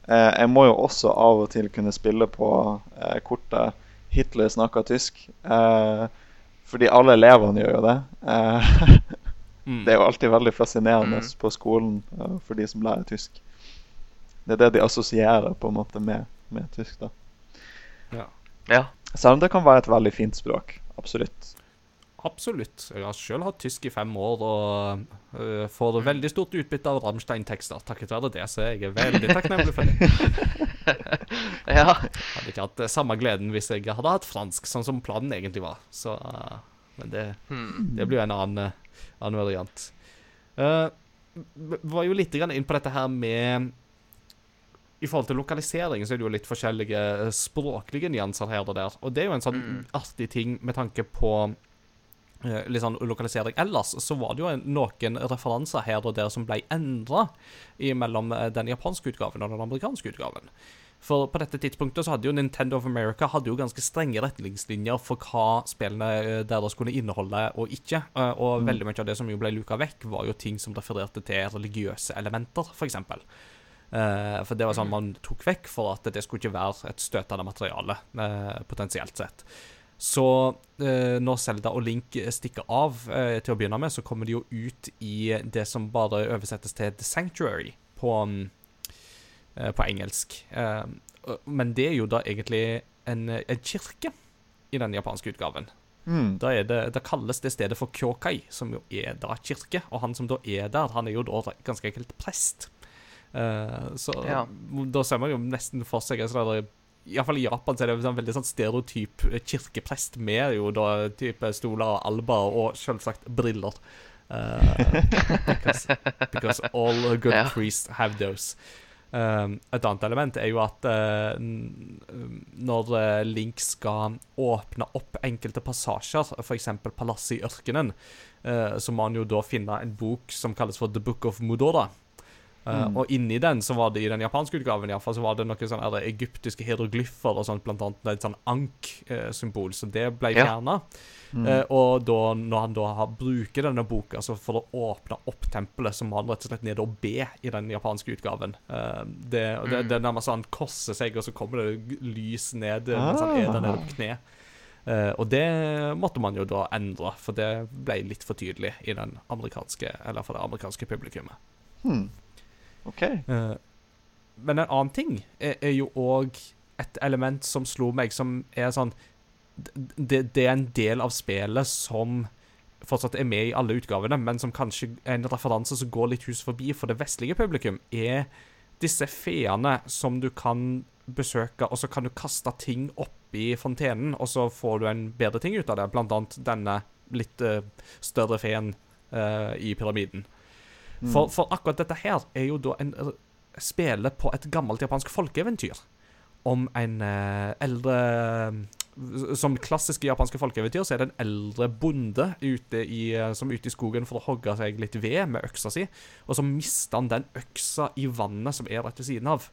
eh, jeg må jo også av og til kunne spille på eh, kortet 'Hitler snakker tysk'. Eh, fordi alle elevene gjør jo det. Mm. det er jo alltid veldig fascinerende Mm. på skolen for de som lærer tysk. Det er det de assosierer på en måte med, med tysk. da. Ja. Ja. Selv om det kan være et veldig fint språk. Absolutt. Absolutt. Jeg har selv hatt tysk i fem år og uh, får veldig stort utbytte av Rammstein-tekster. Takket være det, så jeg er veldig takknemlig for det. ja. Hadde ikke hatt eh, samme gleden hvis jeg hadde hatt fransk, sånn som planen egentlig var. Så, uh, men det, Hmm. det blir jo en annen, annen variant. Uh, var jo litt inn på dette her med i forhold til lokalisering så er det jo litt forskjellige eh, språklige nyanser her og der. Og det er jo en sånn Mm. artig ting med tanke på eh, litt sånn lokalisering ellers, så var det jo en, noen referanser her og der som ble endra mellom eh, den japanske utgaven og den amerikanske utgaven. For på dette tidspunktet så hadde jo Nintendo of America hadde jo ganske strenge retningslinjer for hva spillene eh, deres kunne inneholde og ikke. Og Og veldig mye av det som jo ble luka vekk, var jo ting som refererte til religiøse elementer, f.eks. eksempel. for det var sånn man tok vekk for at det skulle ikke være et støtende materiale, eh, potensielt sett. Så eh, når Zelda og Link stikker av eh, til å begynne med, så kommer de jo ut i det som bare oversettes til The Sanctuary på, mm, eh, på engelsk. Eh, men det er jo da egentlig en, en kirke i den japanske utgaven. Mm. Da, er det, da kalles det stedet for Kyokai, som jo er da kirke. Og han som da er der, han er jo da ganske enkelt prest. Eh, så Ja. da ser man jo nesten for seg en sånn der- Iallfall i Japan så er det en sånn veldig sånn stereotyp kirkeprest med jo da type stoler og alber og selvsagt briller. Uh, because, because all good Ja. priests have those. Um, et annet element er jo at eh, når eh, Link skal åpne opp enkelte passasjer, f.eks. palasset i ørkenen, eh, så må han jo da finne en bok som kalles for The Book of Mudora. Eh, Mm. Og inni den, så var det i den japanske utgaven, i hvert fall, så var det noen sånne egyptiske hieroglyffer og sånt, blant annet et sånn ank-symbol, så det ble Ja. Mm. Eh, og da, når han da har, bruker denne boka altså for å åpne opp tempelet, så må han rett og slett ned og be i den japanske utgaven. Eh, det, og det, Mm. det er nærmest sånn han korser seg, og så kommer det lys ned ah. mens han er der nede på kne. Eh, og det måtte man jo da endre, for det ble litt for tydelig i den amerikanske, eller for det amerikanske publikummet. Hmm. OK. Uh, men en annen ting er, er jo òg et element som slo meg, som er sånn det, det er en del av spillet som fortsatt er med i alle utgavene, men som kanskje er en referanse som går litt hus forbi for det vestlige publikum, er disse feene som du kan besøke, og så kan du kaste ting oppi fontenen, og så får du en bedre ting ut av det, blant annet denne litt uh, større feen uh, i pyramiden. For, for akkurat dette her er jo da en spiller spille på et gammelt japansk folkeeventyr om en eh, eldre Som klassiske japanske folkeeventyr så er det en eldre bonde ute i, eh, som er ute i skogen for å hogge seg litt ved med øksa si, og så mister han den øksa i vannet som er rett ved siden av.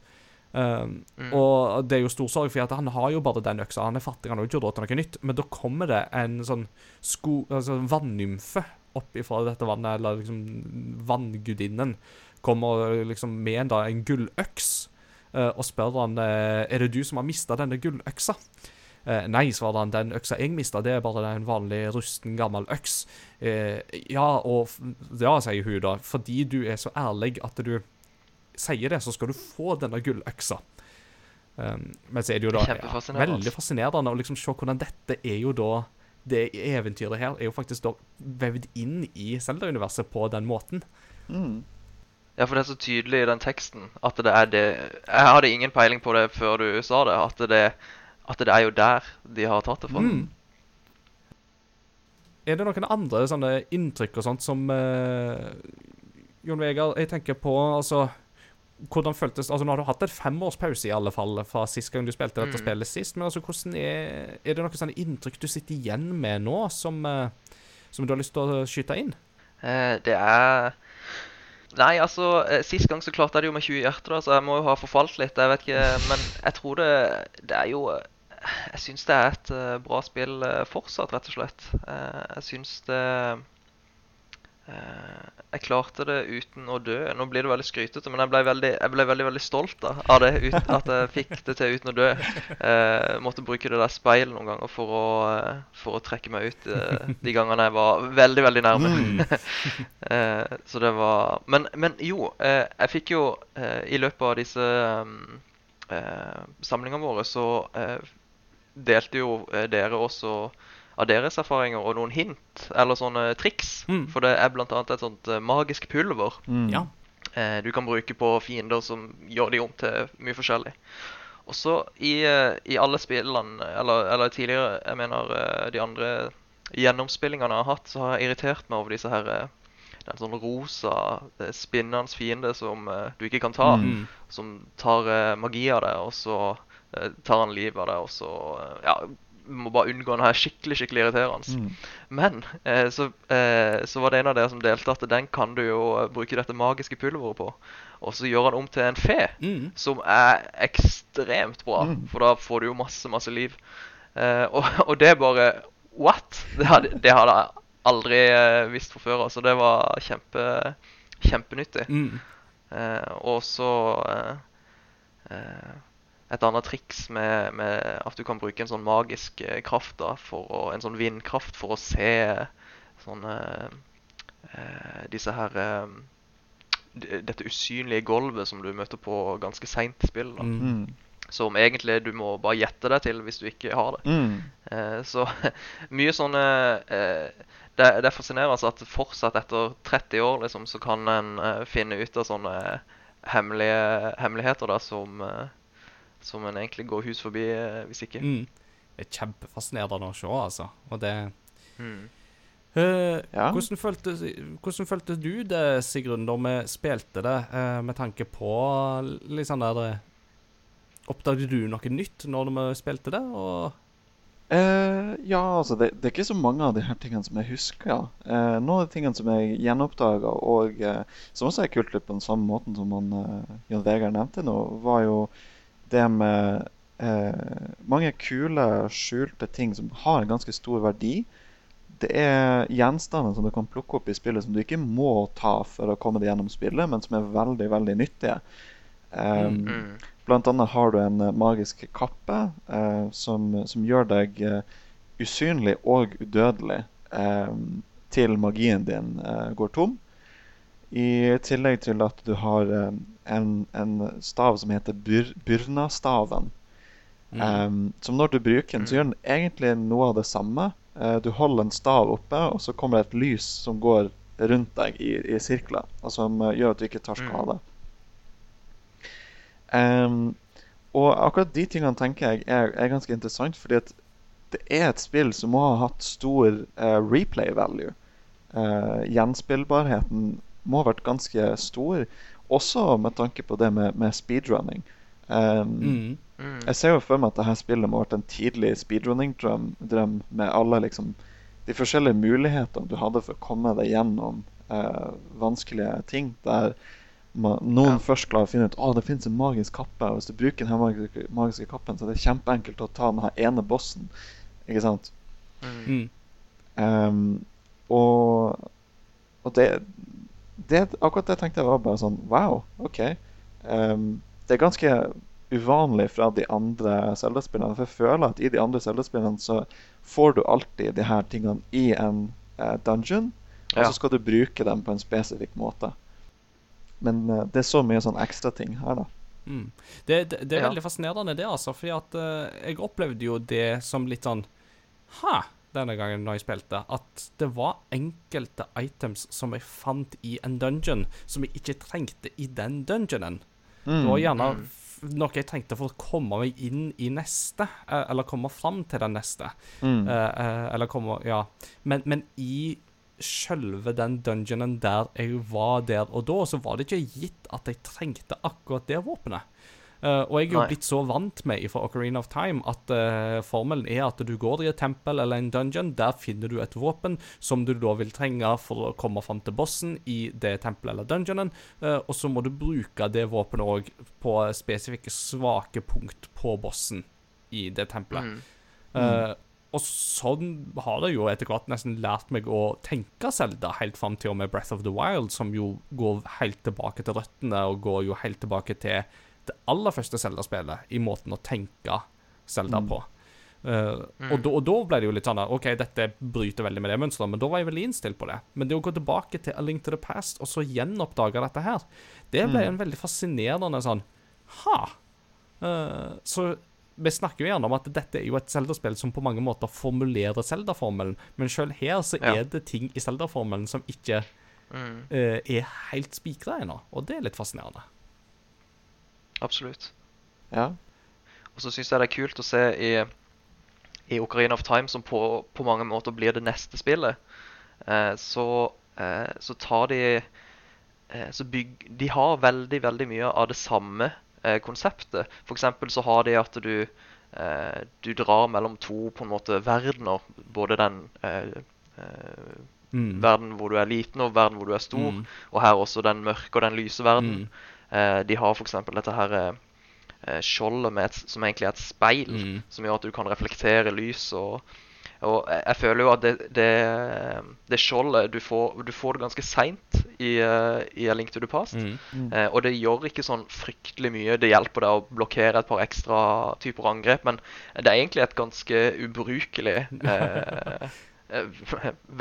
Um, Mm. Og det er jo stor sorg, for at han har jo bare den øksa. Han er fattig, han har jo ikke råd til noe nytt. Men da kommer det en sånn sko, altså vannymfe opp ifra dette vannet, eller liksom vanngudinnen, kommer liksom med en, da, en gulløks uh, og spør han eh, er det du som har mista denne gulløksa. Uh, nei, svarer han, den øksa jeg mista, det er bare en vanlig rusten, gammel øks. Uh, ja, og ja, sier hun da, fordi du er så ærlig at du sier det, så skal du få denne gulløksa. Um, men så er det jo da ja, veldig fascinerende å liksom se hvordan dette er jo da Det eventyret her er jo faktisk da vevd inn i Zelda-universet på den måten. Mm. Ja, for det er så tydelig i den teksten at det er det Jeg hadde ingen peiling på det før du sa det. At det, at det er jo der de har tatt det fra. Mm. Er det noen andre sånne inntrykk og sånt som eh, Jon Vegard, jeg tenker på altså hvordan føltes Altså Nå har du hatt et femårspause i alle fall fra sist gang du spilte dette Mm. spillet sist. Men altså hvordan er Er det noen sånne inntrykk du sitter igjen med nå, som, eh, som du har lyst til å skyte inn? Eh, det er Nei, altså eh, Sist gang så klarte jeg det jo med 20 hjerter, da, så jeg må jo ha forfalt litt. Jeg vet ikke, Men jeg tror det Det er jo Jeg syns det er et bra spill fortsatt, rett og slett. Jeg syns det Jeg klarte det uten å dø. Nå blir det veldig skrytete, men jeg ble veldig, jeg ble veldig, veldig stolt da, av det. Ut, at jeg fikk det til uten å dø. Eh, måtte bruke det der speilet noen ganger for å, eh, for å trekke meg ut eh, de gangene jeg var veldig, veldig nærme. Eh, så det var Men, men jo, eh, jeg fikk jo eh, i løpet av disse eh, samlingene våre, så eh, delte jo eh, dere også av deres erfaringer og noen hint, eller sånne triks. Mm. For det er annet et sånt eh, magisk pulver Mm. Ja. eh, du kan bruke på fiender som gjør de om til mye forskjellig. Og så i, eh, i alle spillene, eller, eller tidligere, jeg mener eh, de andre gjennomspillingene jeg har hatt, så har jeg irritert meg over disse her eh, det er en sånn rosa, spinnende fiende som du ikke kan ta. Mm. Som tar magi av deg, og så tar han livet av deg, og så Ja, må bare unngå den her skikkelig, skikkelig irriterende. Mm. Men eh, så, eh, så var det en av dere som delte at den kan du jo eh, bruke dette magiske pulveret på. Og så gjør han om til en fe, Mm. som er ekstremt bra. Mm. For da får du jo masse, masse liv. Eh, og, og det er bare What? Det hadde, det hadde jeg aldri eh, visst fra før. så det var kjempe, kjempenyttig. Mm. Eh, og så et annet triks med, med at du kan bruke en sånn magisk eh, kraft, da, for å, en sånn vindkraft, for å se sånne eh, Disse her eh, Dette usynlige gulvet som du møter på ganske seint i spill. da. Mm. Mm. Som egentlig du må bare gjette deg til hvis du ikke har det. Mm. Eh, så mye sånne eh, det, det er fascinerende at fortsatt etter 30 år liksom, så kan en eh, finne ut av sånne hemmelige, hemmeligheter da, som, eh, som en egentlig går hus forbi eh, hvis ikke. Mm. Det er kjempefascinerende å se, altså. Og det Mm. Uh, Ja. hvordan, følte, hvordan følte du det, Sigrun, da vi spilte det, uh, med tanke på litt sånn der eh, Oppdaget du noe nytt når vi spilte det? Og uh, ja, altså det, det er ikke så mange av de her tingene som jeg husker. Ja. Eh, noen av de tingene som jeg gjenoppdaga, og som også er kult litt på den samme måten som han, Jon Vegard nevnte nå, var jo det med eh, mange kule, skjulte ting som har en ganske stor verdi. Det er gjenstander som du kan plukke opp i spillet som du ikke må ta for å komme deg gjennom spillet, men som er veldig, veldig nyttige. Um, Mm. Blant annet har du en eh, magisk kappe eh, som, som gjør deg eh, usynlig og udødelig eh, til magien din eh, går tom. I tillegg til at du har eh, en, en stav som heter byr, Byrnastaven. Mm. Um, som når du bruker den, så gjør den egentlig noe av det samme. Uh, du holder en stav oppe, og så kommer det et lys som går rundt deg i, i sirkler, og som uh, gjør at du ikke tar skade. Um, og akkurat de tingene tenker jeg er, er ganske interessant, fordi at det er et spill som må ha hatt stor uh, replay value. Uh, gjenspillbarheten må ha vært ganske stor, også med tanke på det med, med speedrunning. Um, Mm. Mm. jeg ser jo for meg at dette spillet må ha vært en tidlig speedrunning-drøm drøm med alle liksom de forskjellige mulighetene du hadde for å komme deg gjennom uh, vanskelige ting. Der man, noen Ja. først klarer å finne ut at det finnes en magisk kappe. Og hvis du bruker den magiske, magiske kappen, så er det kjempeenkelt å ta den her ene bossen. Ikke sant? Mm. Mm. Ehm, og og det, det Akkurat det tenkte jeg var bare sånn Wow, OK. Um, det er ganske uvanlig fra de andre Zelda-spillene. For jeg føler at i de andre Zelda-spillene så får du alltid de her tingene i en uh, dungeon, og Ja. så skal du bruke dem på en spesifikk måte. Men uh, det er så mye sånn ekstrating her, da. Mm. Det, det, det er Ja. veldig fascinerende, det, altså. Fordi at uh, jeg opplevde jo det som litt sånn Ha! Denne gangen når jeg spilte, at det var enkelte items som jeg fant i en dungeon, som jeg ikke trengte i den dungeonen. Det var gjerne Mm. noe jeg trengte for å komme meg inn i neste, eh, eller komme fram til den neste. Mm. Eh, eh, eller komme Ja. Men, men i sjølve den dungeonen der jeg var der og da, så var det ikke gitt at jeg trengte akkurat det våpenet. Eh, og jeg er jo blitt så vant med fra Ocarina of Time at uh, formelen er at du går i et tempel eller en dungeon, der finner du et våpen som du da vil trenge for å komme fram til bossen i det tempelet eller dungeonen, uh, og så må du bruke det våpenet òg på spesifikke svake punkt på bossen i det tempelet. Mm. Mm. og sånn har jeg jo etter hvert nesten lært meg å tenke Selda helt fram til og med Breath of the Wild, som jo går helt tilbake til røttene, og går jo helt tilbake til det aller første Zelda-spillet, i måten å tenke Zelda på. Eh, og, da, og da ble det jo litt sånn at, OK, dette bryter veldig med det mønsteret, men da var jeg veldig innstilt på det. Men det å gå tilbake til A Link to the Past, og så gjenoppdage dette her, det ble en veldig fascinerende sånn Ha! Uh, så vi snakker jo gjerne om at dette er jo et Zelda-spill som på mange måter formulerer Zelda-formelen, men sjøl her så Ja. er det ting i Zelda-formelen som ikke Mm. uh, er helt spikra ennå, og det er litt fascinerende. Absolutt. Ja. Og så syns jeg det er kult å se i, i Ocarina of Time, som på, på mange måter blir det neste spillet, eh, så eh, så tar de eh, så bygg, De har veldig, veldig mye av det samme eh, konseptet. For eksempel så har de at du eh, Du drar mellom to på en måte verdener. Både den eh, eh, Mm. verden hvor du er liten, og verden hvor du er stor. Mm. Og her også den mørke og den lyse verden. Mm. Eh, de har f.eks. dette her eh, eh, skjoldet med et, som egentlig er et speil, Mm. som gjør at du kan reflektere lys. Og, og jeg, føler jo at det, det, det skjoldet du får, du får det ganske seint i, i A Link to the Past. Mm. Eh, og det gjør ikke sånn fryktelig mye. Det hjelper deg å blokkere et par ekstra typer angrep, men det er egentlig et ganske ubrukelig eh,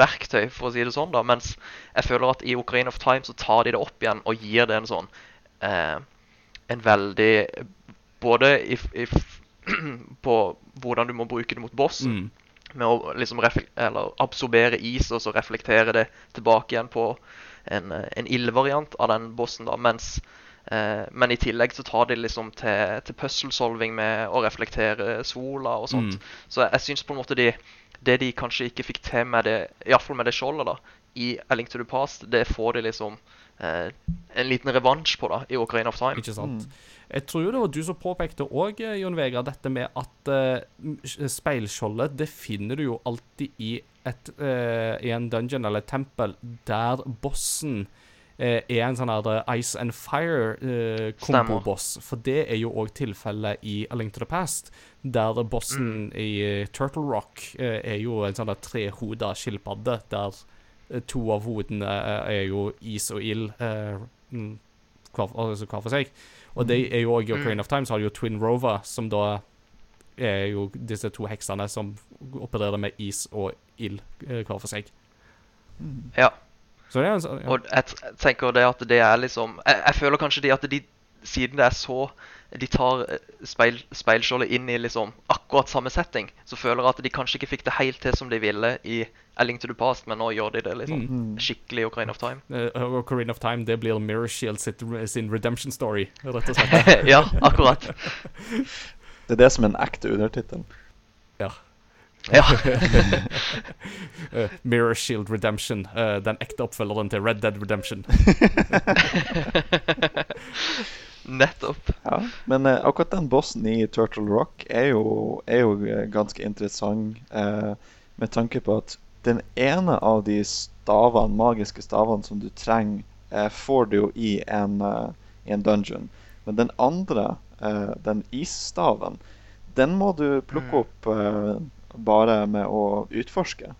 verktøy, for å si det sånn. da, Mens jeg føler at i Ocarina of Time så tar de det opp igjen og gir det en sånn eh, En veldig Både if, if, på hvordan du må bruke det mot bossen, Mm. med å liksom absorbere is og så reflektere det tilbake igjen på en, eh, en ildvariant av den bossen. da, mens eh, Men i tillegg så tar de liksom til, til puzzle-solving med å reflektere sola og sånt. Mm. Så jeg, jeg syns på en måte de det de kanskje ikke fikk til med det, iallfall med det skjoldet, da, i A Link to the Past, det får de liksom eh, en liten revansj på da, i Ocarina of Time. Ikke sant? Jeg tror jo det var du som påpekte òg, Jon Vegard, dette med at eh, speilskjoldet det finner du jo alltid i, et, eh, i en dungeon eller et tempel der bossen eh, er en sånn her eh, Ice and Fire-komboboss. for det er jo òg tilfellet i A Link to the Past, der bossen i eh, Turtle Rock eh, er jo en sånn trehoda skilpadde, der eh, to av hodene eh, er jo is og ild. eh, mm, hver, altså hver for seg. Og det er jo også i Ocarina of Time, så har du jo Twin Rover, som da er jo disse to heksene som opererer med is og ild eh, hver for seg. Ja. Så det er en sånn ja. Og jeg tenker det at det er liksom Jeg, jeg føler kanskje det at de siden det er så De tar eh, speil, speilskjoldet inn i liksom akkurat samme setting, så føler jeg at de kanskje ikke fikk det helt til som de ville i A Link to the Past, men nå gjør de det liksom Mm. skikkelig i Ocarina of Time. Uh, Ocarina of Time, det blir Mirror Shield sitt, sin redemption story, rett og slett. ja, akkurat. Det er det som er en ekte undertittel. Ja. Ja. uh, Mirror Shield Redemption, Uh, den ekte oppfølgeren til Red Dead Redemption. Nettopp. Ja, men eh, akkurat den bossen i Turtle Rock er jo, er jo eh, ganske interessant eh, med tanke på at den ene av de stavene, magiske stavene som du trenger, eh, får du jo i en, eh, i en dungeon. Men den andre, eh, den isstaven, den må du plukke opp eh, bare med å utforske,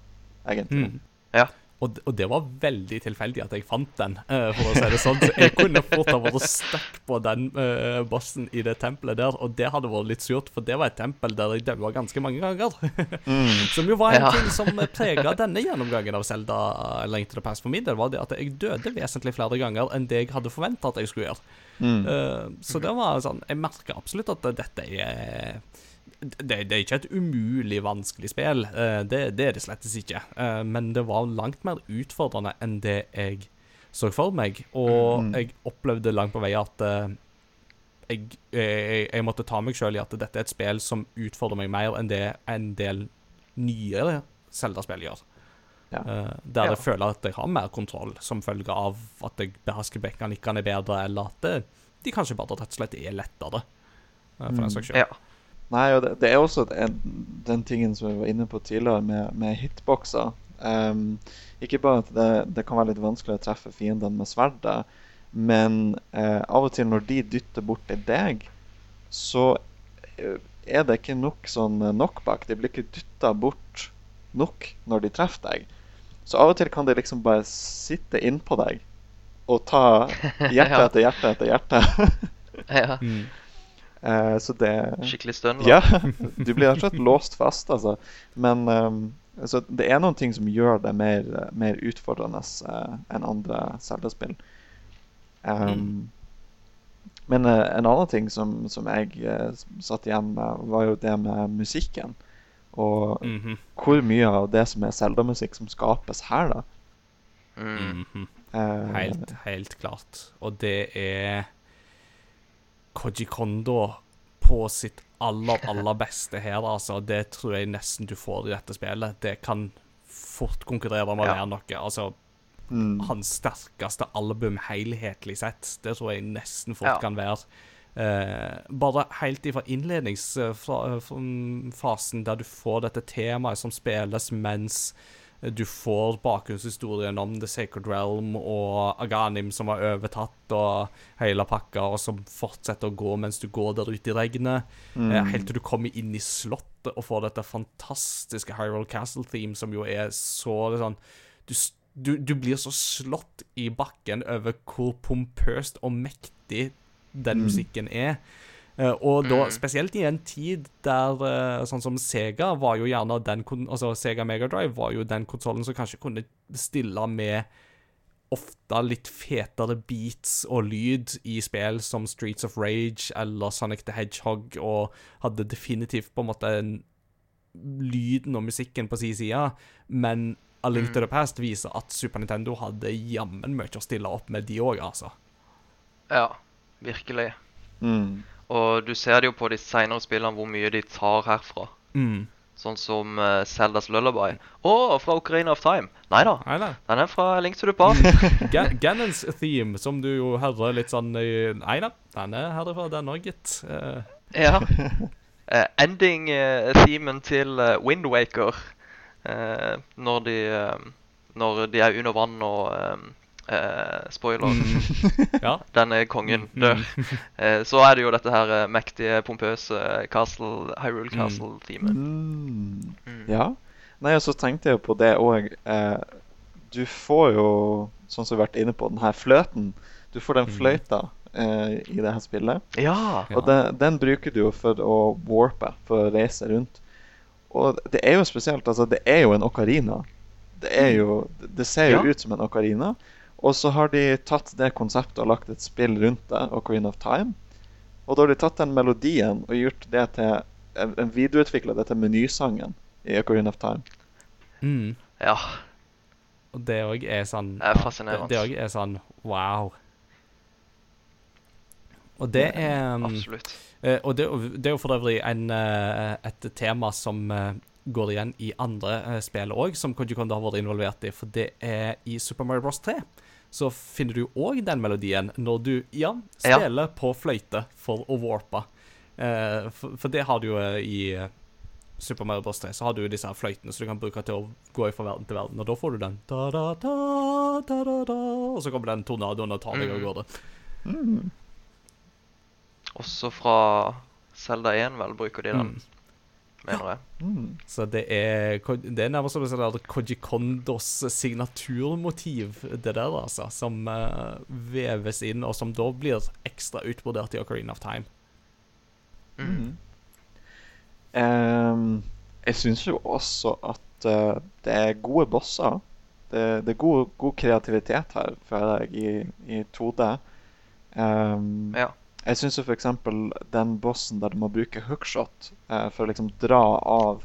egentlig. Mm. Ja. Og, og det var veldig tilfeldig at jeg fant den, uh, for å si det sånn. Så jeg kunne fort ha vært stuck på den uh, bossen i det tempelet der, og det hadde vært litt surt, for det var et tempel der jeg daua ganske mange ganger. Som jo var en Ja. ting som prega denne gjennomgangen av Zelda Link to the Past for min del, var det at jeg døde vesentlig flere ganger enn det jeg hadde forventa at jeg skulle gjøre. Mm. Uh, så det var sånn Jeg merker absolutt at dette er det, det er ikke et umulig vanskelig spill, eh, det, det er det slettes ikke. Eh, men det var langt mer utfordrende enn det jeg så for meg. Og Mm. jeg opplevde langt på vei at eh, jeg, jeg, jeg måtte ta meg sjøl i at dette er et spill som utfordrer meg mer enn det en del nyere Zelda-spill gjør. Ja. Der der Ja. jeg føler at jeg har mer kontroll som følge av at jeg behersker mekanikkene bedre, eller at det, de kanskje bare rett og slett er lettere. for den saks skyld. Ja. Nei, og det, det er også en, den tingen som vi var inne på tidligere, med, med hitboxer. Um, ikke bare at det, det kan være litt vanskelig å treffe fiendene med sverdet, men uh, av og til når de dytter bort til deg, så eh, er det ikke nok sånn eh, knockback. De blir ikke dytta bort nok når de treffer deg. Så av og til kan de liksom bare sitte innpå deg og ta hjerte Ja. etter hjerte etter hjerte. ja. Mm. Eh, så det Skikkelig stønn. Ja, du blir rett og slett låst fast, altså. Men um, så det er noen ting som gjør det mer, mer utfordrende uh, enn andre Zelda-spill. Um, Mm. Men uh, en annen ting som, som jeg satt igjen med, var jo det med musikken. Og Mhm. hvor mye av det som er Zelda-musikk som skapes her, da. Mm. -hmm. Eh, Helt, helt klart. Og det er Koji Kondo på sitt aller, aller beste her, altså. Det tror jeg nesten du får i dette spillet. Det kan fort konkurrere med å være noe. Altså, Mm. hans sterkeste album helhetlig sett. Det tror jeg nesten fort Ja. kan være. Eh, bare helt ifra innledningsfasen, der du får dette temaet som spilles mens du får bakgrunnshistorien om The Sacred Realm og Aganim som har overtatt, og hele pakka, og som fortsetter å gå mens du går der ute i regnet. Mm. helt til du kommer inn i slottet og får dette fantastiske Hyrule Castle-theme, som jo er så det sånn du, du, du blir så slått i bakken over hvor pompøst og mektig den musikken er. Eh, og da, spesielt i en tid der eh, sånn som Sega var jo gjerne den Altså Sega Megadrive var jo den konsollen som kanskje kunne stille med ofte litt fetere beats og lyd i spill som Streets of Rage eller Sonic the Hedgehog, og hadde definitivt på en måte en lyden og musikken på sin side, men A Link to the Past viser at Super Nintendo hadde jammen mye å stille opp med, de òg, altså. Ja, virkelig. Mm. Og du ser det jo på de senere spillene hvor mye de tar herfra. Mm. Sånn som uh, Zeldas Lullaby. Å, fra Ocarina of Time. Nei da, den er fra Link to the Past. Ga Ganons theme, som du jo hører litt sånn i Nei da, den er herfra, den òg, gitt. Uh. ja. Uh, Ending-themen til uh, Wind Waker. eh, når de eh, Når de er under vann og eh, eh, Spoiler. ja. Den er kongen Mm, dør. Eh, så er det jo dette her eh, mektige, pompøse Castle, Hyrule Castle-teamet. Mm. Mm. Ja. Nei, og så tenkte jeg på det òg. Eh, du får jo, sånn som vi har vært inne på, den her fløten. Du får den fløyta eh, i det her spillet. Ja. Og den, den bruker du jo for å warpe, for å reise rundt. Og det er jo spesielt. Altså, det er jo en okarina. Det er jo Det ser jo Ja. ut som en ocarina. Og så har de tatt det konseptet og lagt et spill rundt det, Ocarina of Time. Og da har de tatt den melodien og gjort det til en, videreutvikla det til menysangen i Ocarina of Time. Mm. ja. Og det òg er sånn Det er fascinerende. Det, òg er sånn wow. Og det er um, Absolutt. Eh, og det, det er jo for øvrig en, eh, et tema som eh, går igjen i andre spill òg, som Koji Kondo har vært involvert i. For det er i Super Mario Bros. 3. Så finner du òg den melodien når du ja, Ja. på fløyte for å warpe. Eh, for, for det har du jo eh, i eh, Super Mario Bros. 3. Så har du disse her fløytene som du kan bruke til å gå fra verden til verden. Og da får du den da, da, da, da, da, da, Og så kommer den tornadoen og tar deg av Mm. gårde. Også fra Zelda 1, vel, bruker de den, Mm. Mener jeg. Mm. Så det er, det er nærmest som et Koji Kondos signaturmotiv, det der, altså, som uh, veves inn, og som da blir ekstra utbrodert i Ocarina of Time. Mm. Um, jeg syns jo også at uh, det er gode bosser. Det, det er god, god kreativitet her, føler jeg, i, i 2D. Um, Ja. Jeg syns f.eks. den bossen der du må bruke hookshot eh, for å liksom dra av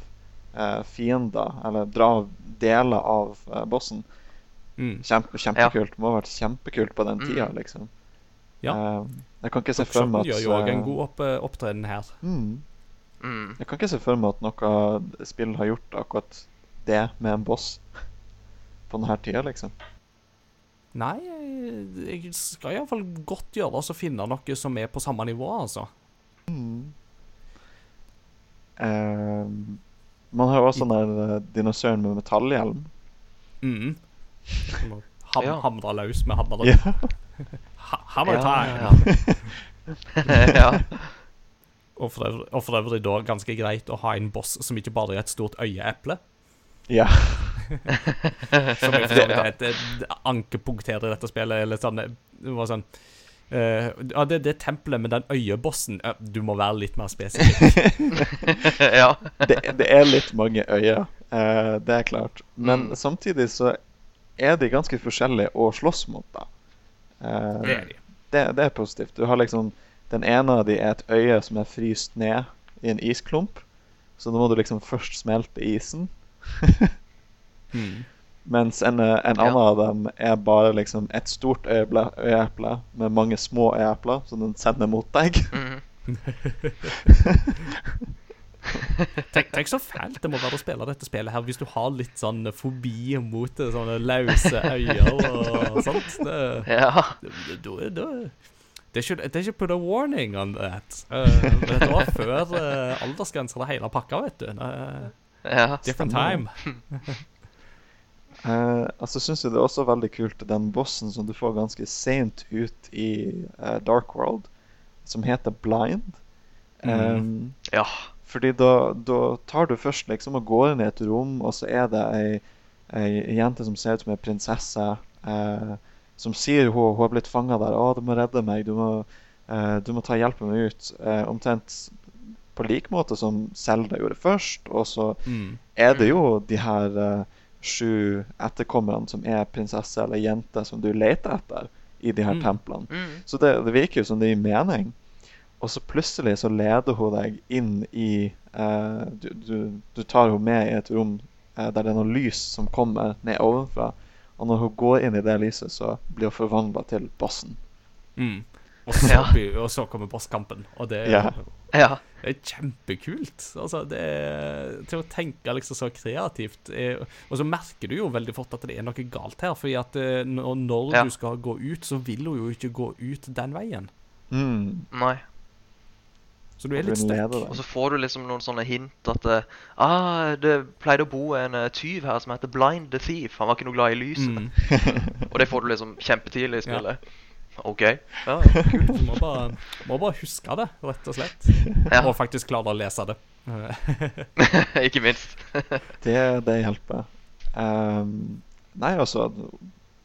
eh, fiender, eller dra av deler av eh, bossen. Mm. Kjempe, kjempekult. Må ha vært kjempekult på den Mm. tida, liksom. Ja. Ehm, jeg kan ikke se for meg Hookshot at gjør jo òg en eh, god opp, opptreden her. mm, Mm. Jeg kan ikke se for meg at noe spill har gjort akkurat det med en boss på denne tida, liksom. Nei, jeg, skal iallfall godt gjøre oss å finne noe som er på samme nivå, altså. Ehm, man har jo også den der eh, dinosauren med metallhjelm. Mm. Ham, Ja. Hamre løs med hammer. Ja. Ha- Hammer time! ja. Og, og for øvrig da ganske greit å ha en boss som ikke bare er et stort øyeeple. ja. Som jeg forstår det er et, et ankepunkt her i dette spillet. Eller sånn, det var sånn Uh, Ja, det, det tempelet med den øyebossen uh, Du må være litt mer spesifikk. ja. Det, det er litt mange øyer, uh, det er klart. Men Mm. samtidig så er de ganske forskjellige å slåss mot, da. Eh, Det er de. det, det er positivt. Du har liksom Den ene av de er et øye som er fryst ned i en isklump. Så da må du liksom først smelte isen. Mm. Mens en, eh, en Ja. annen av dem er bare liksom et stort øyeeple med mange små øyeepler som den sender mot deg. Mm. Tenk, tenk så fælt det må være å spille dette spillet her hvis du har litt sånn fobi mot det, sånne løse øyer og sånt. Det, Ja. det, det, det, det should, they should put a warning on that. Uh, men dette var før uh, aldersgrensa og hele pakka, vet du. Uh, ja. different time. Eh, altså syns jeg det er også veldig kult den bossen som du får ganske sent ut i uh, Dark World, som heter Blind. Um, Ja. Fordi da, da tar du først liksom og går inn i et rom, og så er det ei, ei jente som ser ut som ei prinsesse, uh, som sier hun, hun har blitt fanga der. 'Å, du må redde meg. Du må, eh, du må ta hjelpe meg ut.' Eh, omtrent på lik måte som Selda gjorde først. Og så Mm. er det jo de her sju etterkommerne som er prinsesse eller jente som du leter etter i de her Mm. templene. Mm. Så det, det virker jo som det gir mening. Og så plutselig så leder hun deg inn i eh, du, du, du tar henne med i et rom eh, der det er noe lys som kommer ned ovenfra. Og når hun går inn i det lyset, så blir hun forvandla til bossen. Mm. Og, så, Ja. og så kommer bosskampen, og det er, Ja. Ja. det er kjempekult. Altså, det er til å tenke liksom så kreativt. Og så merker du jo veldig fort at det er noe galt her, fordi at eh, når, når Ja. du skal gå ut, så vil hun jo ikke gå ut den veien. Mm. Nei. Så du er litt stuck. Og så får du liksom noen sånne hint at eh, ah, det pleide å bo en eh, tyv her som heter Blind the Thief. Han var ikke noe glad i lyset. Mm. Og det får du liksom kjempetidlig i Ja. OK. Ja, kult. Du må bare, må bare huske det, rett og slett. Ja. Og faktisk klare å lese det. Eh, ikke minst. Det, det hjelper. Um, nei, altså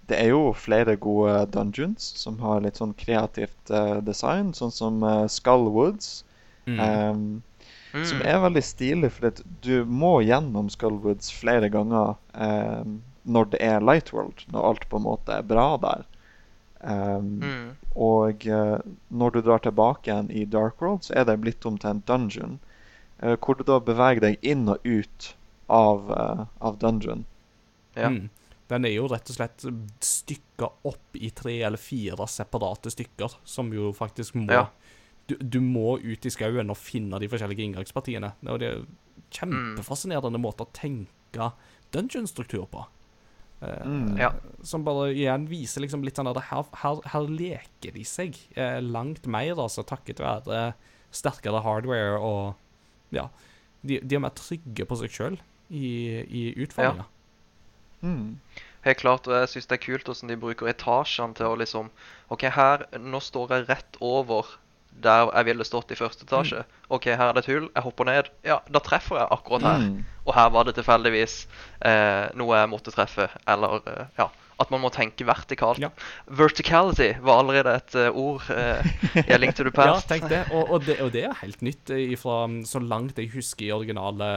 Det er jo flere gode dungeons som har litt sånn kreativt uh, design, sånn som uh, Skull Woods. mm. Um, Mm. Som er veldig stilig, for at du må gjennom Skull Woods flere ganger ehm, når det er Light World, når alt på en måte er bra der. Ehm, Mm. Og uh, når du drar tilbake igjen i Dark World, så er det blitt om til en dungeon. Uh, hvor du da beveger deg inn og ut av, uh, av dungeon. Ja. Mm. Den er jo rett og slett stykka opp i tre eller fire separate stykker, som jo faktisk må Ja. du, du må ut i skauen og finne de forskjellige inngangspartiene. Og det er kjempefascinerende måte å tenke dungeon-struktur på. Eh, Mm. Ja. Som bare igjen viser liksom litt sånn at her, her, her leker de seg eh, langt mer, altså, takket være sterkere hardware og Ja. De, de er mer trygge på seg sjøl i, i utfordringa. Mm. Helt klart, og jeg syns det er kult hvordan de bruker etasjene til å liksom OK, her Nå står jeg rett over der jeg ville stått i første etasje. OK, her er det et hull. Jeg hopper ned. Ja, da treffer jeg akkurat her. Mm. Og her var det tilfeldigvis eh, noe jeg måtte treffe. Eller eh, ja, at man må tenke vertikalt. Ja. Verticality var allerede et uh, ord eh, jeg A Link to the Ja, tenk det. Og, og det. og det er helt nytt fra mm, så langt jeg husker i originale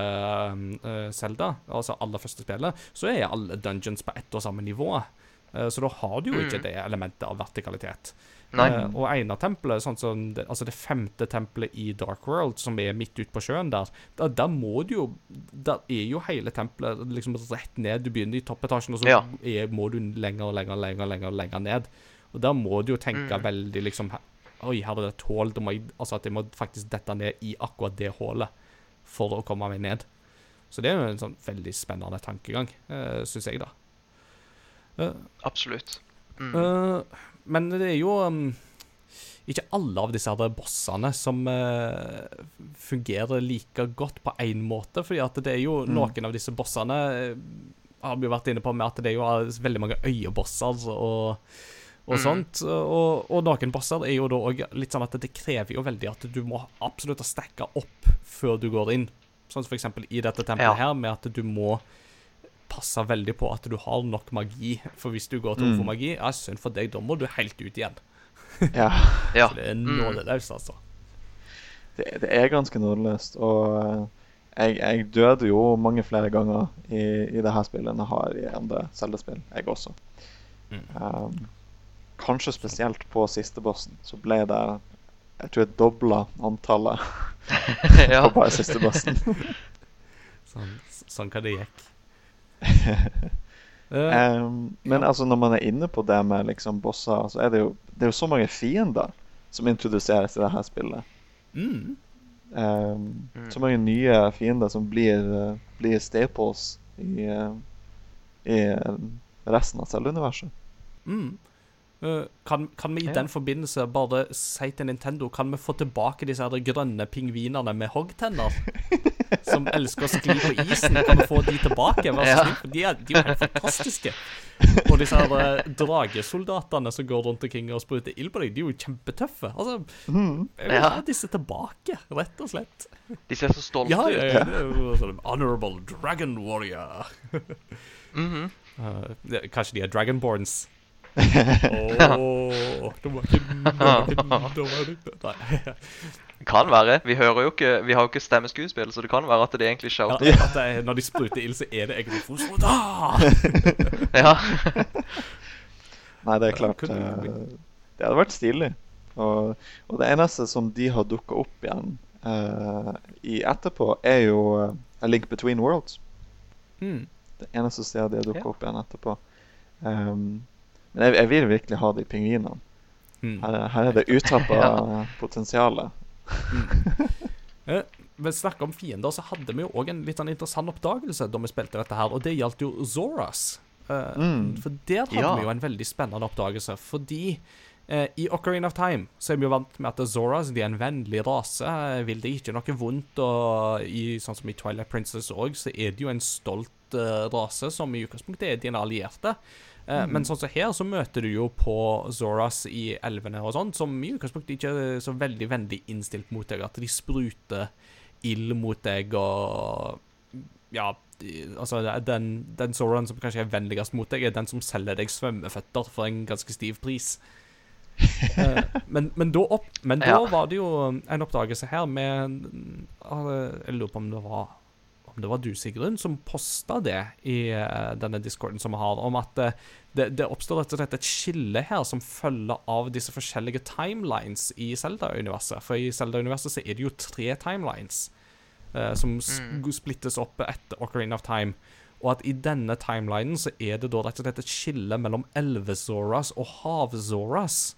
Selda, altså aller første spillet, så er alle dungeons på ett og samme nivå. Uh, Så da har du jo ikke Mm. det elementet av vertikalitet. Eh, og ene tempelet, sånn som det, altså det femte tempelet i Dark World, som er midt ute på sjøen der, da, der må du jo Der er jo hele tempelet liksom rett ned. Du begynner i toppetasjen, og så Ja. er, må du lenger og lenger, lenger, lenger, lenger ned. Og der må du jo tenke Mm. veldig liksom Oi, her er det et hull. Altså at jeg må faktisk dette ned i akkurat det hullet for å komme meg ned. Så det er jo en sånn veldig spennende tankegang, uh, syns jeg, da. Uh, Absolutt. Mm. Eh, men det er jo um, ikke alle av disse her bossene som uh, fungerer like godt på én måte. fordi at det er jo Mm. noen av disse bossene uh, har vi jo vært inne på med at det er jo eh, veldig mange øyebosser og, og Mm. sånt. Og, og noen bosser er jo da òg litt sånn at det krever jo veldig at du må absolutt ha stacka opp før du går inn. Sånn som eksempel i dette tempelet Ja. her, med at du må passe veldig på at du har nok magi. For hvis du går tom for Mm. magi, ja, synd for deg, da må du helt ut igjen. Ja, Ja. Så det er Mm. nådeløst, altså. det, det er ganske nådeløst. Og eh, jeg, jeg døde jo mange flere ganger i, i det her spillet enn jeg har i andre Zelda-spill. Jeg også. Mm. Um, kanskje spesielt på siste bossen, så ble det Jeg tror jeg dobla antallet ja. på bare siste bossen. Sånn, sånn hva det gikk. Um, men Ja. altså når man er inne på det med liksom bosser, så er det jo Det er jo så mange fiender som introduseres i det her spillet. mm. Um, Mm. så mange nye fiender som blir, blir staples i, i resten av Zelda-universet. Mm. Eh, kan, kan vi i Ja. den forbindelse bare si til Nintendo Kan vi få tilbake disse her grønne pingvinene med hoggtenner? Som elsker å skli på isen. Kan få de tilbake? Vær så Ja. snill, de er, de er jo helt fantastiske. Og disse her eh, dragesoldatene som går rundt omkring og spruter ild på deg, de er jo kjempetøffe. Altså, jeg vil ha disse tilbake, rett og slett. De ser så stolte Ja, ut. ja, ja. Er jo sånn Honorable Dragon Warrior. Mhm. Eh, det- kanskje de er Dragonborns? Åh, oh, det var ikke- Nei. Kan være. Vi hører jo ikke Vi har jo ikke stemmeskuespill, så det kan være at det egentlig Ja, at det er, når de spruter ild, så er det egentlig Fosfoda! Ja. Nei, det er klart det eh. Det hadde vært stilig. Og, og det eneste som de har dukka opp igjen uh, i etterpå, er jo uh, A Link Between Worlds. Mm. Det eneste stedet de har dukka Ja. opp igjen etterpå. Um, men jeg, jeg vil virkelig ha de pingvinene. Mm. Her, er- her er det uttrappa Ja. potensialet. Eh, Men snakker om fiender, så hadde vi jo òg en litt sånn interessant oppdagelse da vi spilte dette her, og det gjaldt jo Zoras. Eh, Mm. For der hadde Ja. vi jo en veldig spennende oppdagelse, fordi eh, i Ocarina of Time så er vi jo vant med at Zoras de er en vennlig rase. Eh, Vil det ikke noe vondt, og i, sånn som i Twilight Princess òg, så er det jo en stolt eh, rase som i utgangspunktet er dine allierte. Eh, Men sånn som her, så møter du jo på Zoras i elvene og sånn, som i utgangspunktet ikke er så veldig vennlig innstilt mot deg. At de spruter ild mot deg og Ja, altså den, den Zoran som kanskje er vennligst mot deg, er den som selger deg svømmeføtter for en ganske stiv pris. Eh, men, men, da opp, men da Ja. var det jo en oppdagelse her med eh, Jeg lurer på om det var om det var du, Sigrun, som posta det i eh, denne discorden som vi har, om at eh, det, det oppstår rett og slett et skille her som følger av disse forskjellige timelines i Zelda-universet. For i Zelda-universet så er det jo tre timelines eh, som Mm. splittes opp etter Ocarina of Time. Og at i denne timelinen så er det da rett og slett et skille mellom elve-Zoras og hav-Zoras.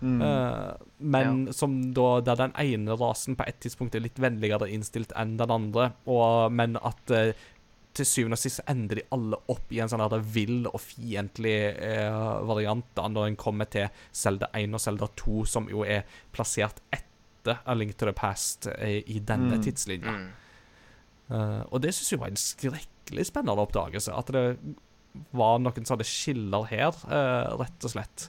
Mm. Eh, men som da der den ene rasen på et tidspunkt er litt vennligere innstilt enn den andre, og, men at eh, til syvende og sist ender de alle opp i en sånn her vill og fiendtlig eh, variant da når en kommer til Selda 1 og Selda 2, som jo er plassert etter A Link to the Past eh, i denne Mm. tidslinja. Mm. Eh, og det syns jeg var en skrekkelig spennende oppdagelse. At det var noen sånne skiller her, rett og slett.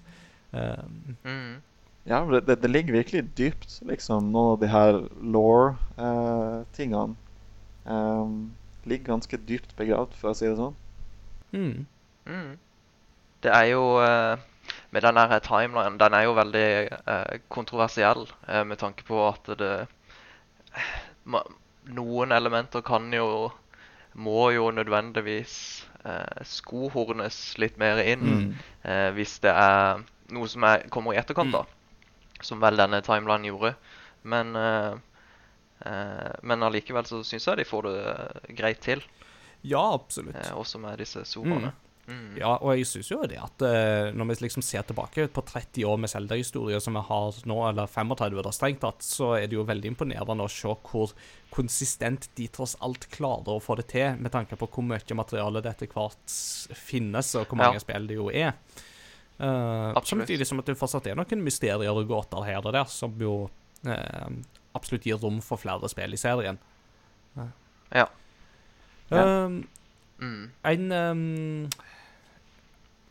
Eh, Mm. Ja, men det, det, det ligger virkelig dypt, liksom. Noen av de her law-tingene ligger ganske dypt begravd, for å si det sånn. mm. Mm. Det er jo eh, Med den her timelinen, den er jo veldig eh, kontroversiell eh, med tanke på at det ma, Noen elementer kan jo Må jo nødvendigvis eh, skohornes litt mer inn Mm. eh, hvis det er noe som er, kommer i etterkant, da. Som vel denne timelinen gjorde. Men uh, uh, Men allikevel så syns jeg de får det eh, greit til, Ja, absolutt. Uh, også med disse soraene. Mm. Ja, og jeg syns jo det at når vi liksom ser tilbake på 30 år med Zelda-historie som vi har nå, eller 35 da strengt tatt, så er det jo veldig imponerende å se hvor konsistent de tross alt klarer å få det til, med tanke på hvor mye materiale det etter hvert finnes, og hvor mange Ja. spill det jo er. Uh, samtidig som at det fortsatt er noen mysterier og gåter her og der, som jo uh, absolutt gir rom for flere spill i serien. Ja. Ja. Um, Mm. en um,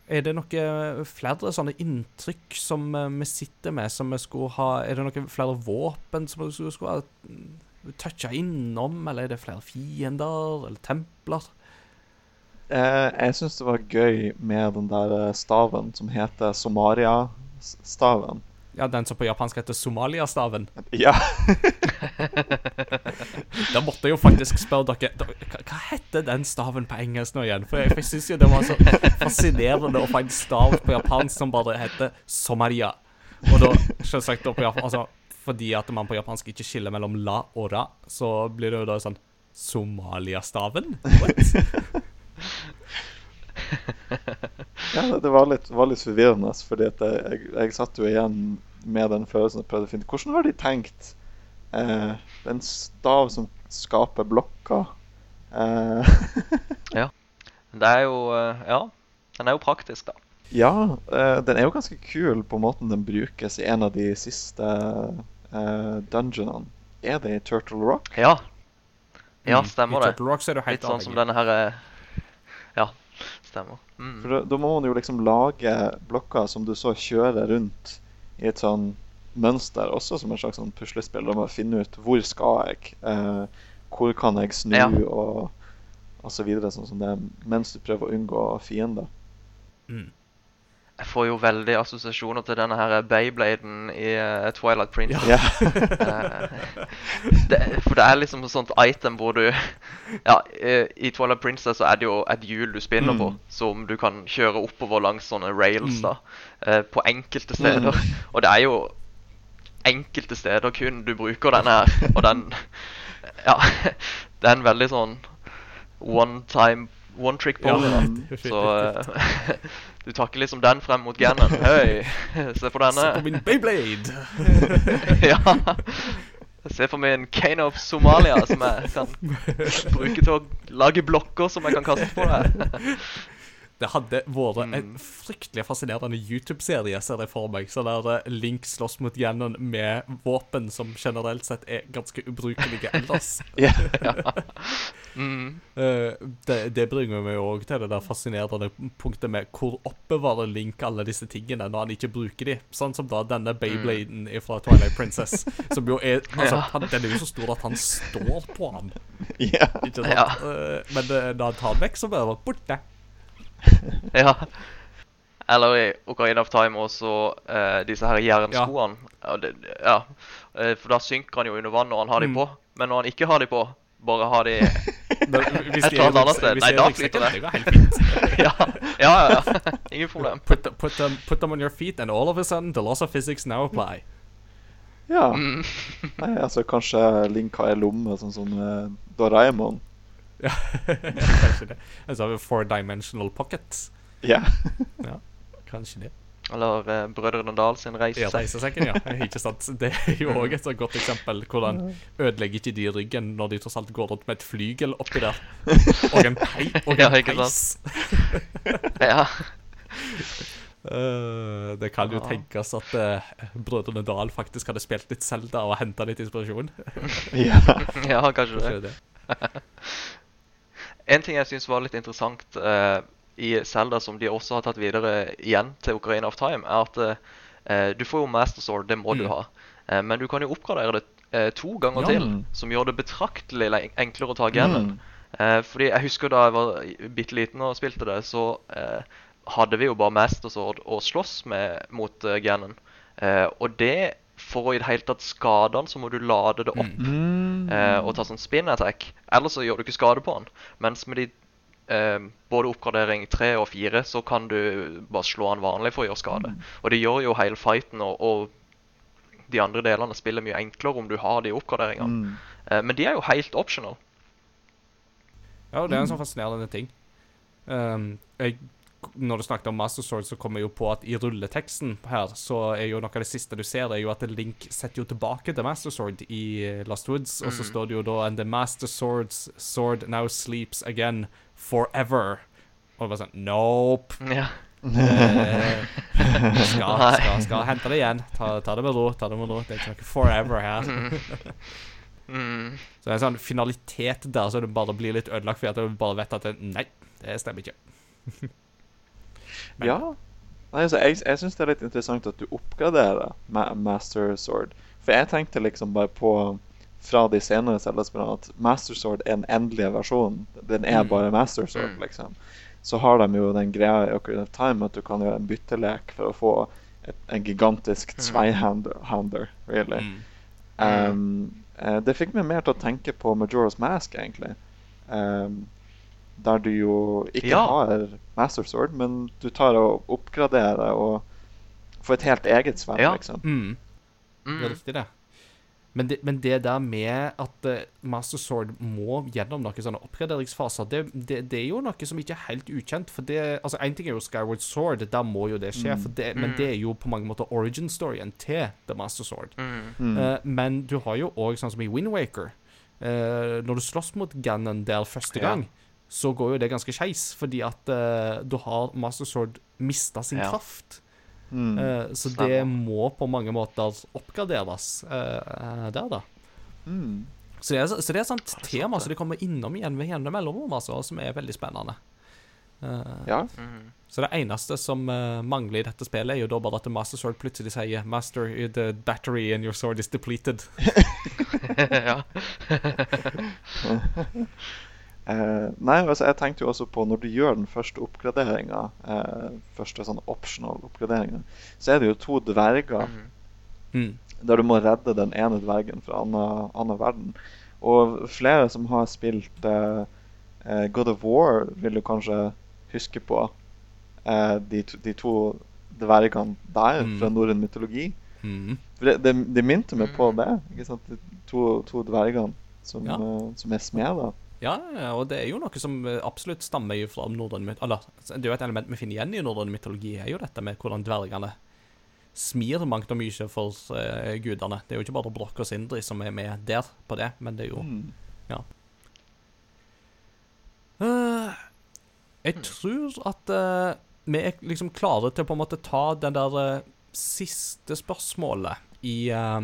Er det noen flere sånne inntrykk som vi sitter med, som vi skulle ha Er det noen flere våpen som vi skulle, skulle ha mm, toucha innom, eller er det flere fiender, eller templer? Eh, jeg syns det var gøy med den der eh, staven som heter Somaria-staven. Ja, den som på japansk heter Somalia-staven. Ja. Da måtte jeg jo faktisk spørre dere hva, hva heter den staven på engelsk nå igjen? For jeg, for jeg syns jo det var så fascinerende å få en stav på japansk som bare heter Somaria. Og da, selvsagt da på japansk, altså, Fordi at man på japansk ikke skiller mellom la og ra, så blir det jo da sånn Somalia-staven? What? Ja det, var, litt, var litt forvirrende, fordi at jeg, jeg, jeg satt jo igjen med den følelsen og prøvde å finne Hvordan har de tenkt Eh, det er en stav som skaper blokker. Eh, Det er jo eh, Ja, den er jo praktisk, da. ja, eh, den er jo ganske kul på måten den brukes i en av de siste eh, dungeonene. Er det i Turtle Rock? Ja. Ja, Mm. stemmer I det. Turtle Rock så er det helt Litt sånn som denne her eh, Ja, stemmer. Mm. For da, da må man jo liksom lage blokker som du så kjører rundt i et sånn mønster, også som et slags sånn puslespill. Da må man finne ut hvor skal jeg, eh, hvor kan jeg snu, Ja. og, og så videre, sånn som det, mens du prøver å unngå fiender. Mm. Jeg får jo veldig assosiasjoner til denne her Beybladen i uh, Twilight Princess. Ja. Eh, det, for det er liksom et sånt item hvor du Ja, eh, i Twilight Princess så er det jo et hjul du spinner på, Mm. som du kan kjøre oppover langs sånne rails, Mm. da. Uh, På enkelte steder. Og det er jo enkelte steder kun du bruker denne her. Og den Ja. Det er en veldig sånn one time One trick pony. Ja. Så eh, du takker liksom den frem mot genen Hei, se på denne. Se på min Beyblade! ja. Se for meg en Kane of Somalia som jeg kan bruke til å lage blokker som jeg kan kaste på deg. Det hadde vært en Mm. fryktelig fascinerende YouTube-serie, ser jeg for meg. Så der eh, Link slåss mot Ganon med våpen som generelt sett er ganske ubrukelige ellers. Ja. Mm. Eh, det, det bringer meg òg til det der fascinerende punktet med hvor oppbevarer Link alle disse tingene når han ikke bruker de. Sånn som da denne Beybladen fra Twilight Princess. Som jo er Altså, Ja. han, den er jo så stor at han står på han. ja. Ikke sant? Ja. Eh, men da han tar den vekk, så blir det borte. Ja. Eller i Ocarina of Time også uh, disse her jernskoene. Ja. det, ja. Eh, For da synker han jo under vann når han har de Mm. på. Men når han ikke har de på, bare har de hvis Et eller er annet sted. Nei, da flyter det. Det helt fint. ja. ja, ja, ja. Ingen problem. Put, the- put, them, put them on your feet, and all of a sudden the laws of physics now apply. ja. Mm. Nei, altså kanskje Link har ei lomme, sånn som uh, Doraemon. Ja, kanskje det. En sånn four-dimensional pocket. Ja. ja Kanskje det. Eller uh, Brødrene Dal sin Ja, reisesekk. reisesekken, ja. Ikke sant? Det er jo òg et så godt eksempel. Hvordan ødelegger ikke de ryggen når de tross alt går rundt med et flygel oppi der? Og en, pei og Ja, en ikke peis. Ja. Uh, det kan jo Ja. tenkes at uh, Brødrene Dal faktisk hadde spilt litt Zelda og henta litt inspirasjon. ja. ja, kanskje det. En ting jeg syns var litt interessant eh, i Zelda, som de også har tatt videre igjen til Ocarina of Time, er at eh, du får jo Master Sword, det må du Mm. ha. Eh, men du kan jo oppgradere det eh, to ganger Ja. til, som gjør det betraktelig enklere å ta genen. Mm. Eh, fordi jeg husker da jeg var bitte liten og spilte det, så eh, hadde vi jo bare Master Sword å slåss med mot. Eh, og det, for å i det hele tatt skade den, så må du lade det opp Mm. eh, og ta sånn spin attack. Ellers så gjør du ikke skade på den. Mens med de eh, både oppgradering 3 og 4, så kan du bare slå den vanlig for å gjøre skade. Og det gjør jo hele fighten og, og de andre delene spiller mye enklere om du har de oppgraderingene. Mm. Eh, men de er jo helt optional. Ja, det er en sånn fascinerende ting. Um, jeg, når du snakket om Master Sword, så kom jeg jo på at i rulleteksten her, så er jo noe av det siste du ser, er jo at Link setter jo tilbake til Master Sword i eh, Lost Woods, og så Mhm. står det jo da And the Master Sword's sword now sleeps again forever. Og det var sånn Nope. Ja. Eh, skal, skal, skal hente det igjen. Ta, ta det med ro. ta Det med ro. Det er ikke noe forever her. Mm. Så det er en sånn finalitet der så du bare blir litt ødelagt fordi at du bare vet at det, Nei, det stemmer ikke. Men- Ja. Nei, altså, jeg jeg syns det er litt interessant at du oppgraderer Ma Master Sword. For jeg tenkte liksom bare på fra de senere Zelda-spillene at Master Sword er den endelige versjonen. Den er Mm. bare Master Sword, Mm. liksom. Så har de jo den greia i Ocarina of Time at du kan gjøre en byttelek for å få et, en gigantisk zweihander, really. Mm. Um, eh, det fikk meg mer til å tenke på Majora's Mask, egentlig. Um, der du jo ikke Ja. har Master Sword, men du tar og oppgraderer og får et helt eget sverd, Ja. liksom. Mm. Det er Mm. riktig, det. Men det, men det der med at eh, Master Sword må gjennom noen sånne oppgraderingsfaser, det, det, det er jo noe som ikke er helt ukjent. For det Altså, én ting er jo Skyward Sword, der må jo det skje, for det, men det er jo på mange måter origin-storyen til The Master Sword. Mm. Uh, men du har jo òg sånn som i Windwaker. Uh, når du slåss mot Ganondale første Ja. Så går jo det ganske skeis, fordi at uh, du har Master Sword mista sin Ja. kraft. Mm. uh, så Stemmer. det må på mange måter oppgraderes uh, der, da. Mm. Så det er, så det er sånt det tema sant, som de kommer innom igjen ved jevne mellomrom, altså, som er veldig spennende. Uh, Ja. Mm. Så det eneste som mangler i dette spillet, er jo da bare at Master Sword plutselig sier 'Master, the battery in your sword is depleted'. ja. Eh, nei, altså jeg tenkte jo også på når du gjør den første oppgraderinga, eh, første sånn optional oppgraderinga, så er det jo to dverger Mm. Mm. der du må redde den ene dvergen fra annen, verden. Og flere som har spilt eh, eh, God of War, vil jo kanskje huske på eh, de, to, de to dvergene der Mm. fra norrøn mytologi. Mm. For det, det, det minte meg på Mm. det. ikke sant? De to, to dvergene som, Ja. eh, som er smeder. Ja, ja, og det er jo noe som eh, absolutt stammer fra norrøn mytologi. Det er jo et element vi finner igjen i norrøn mytologi, er jo dette med hvordan dvergene smir mangt og mye for uh, gudene. Det er jo ikke bare Brokk og Sindri som er med der på det, men det er jo Mm. Eh, Jeg tror at uh, vi er liksom klare til å på en måte ta den der siste spørsmålet i, eh,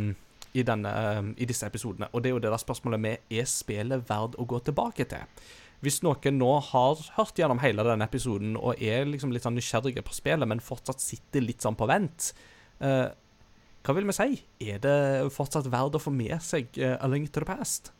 i, denne, eh, i disse episodene. Og det er jo det der spørsmålet med er spillet verdt å gå tilbake til. Hvis noen nå har hørt gjennom hele denne episoden og er liksom litt sånn nysgjerrige på spillet, men fortsatt sitter litt sånn på vent, eh, hva vil vi si? Er det fortsatt verdt å få med seg eh, A Link to the Past?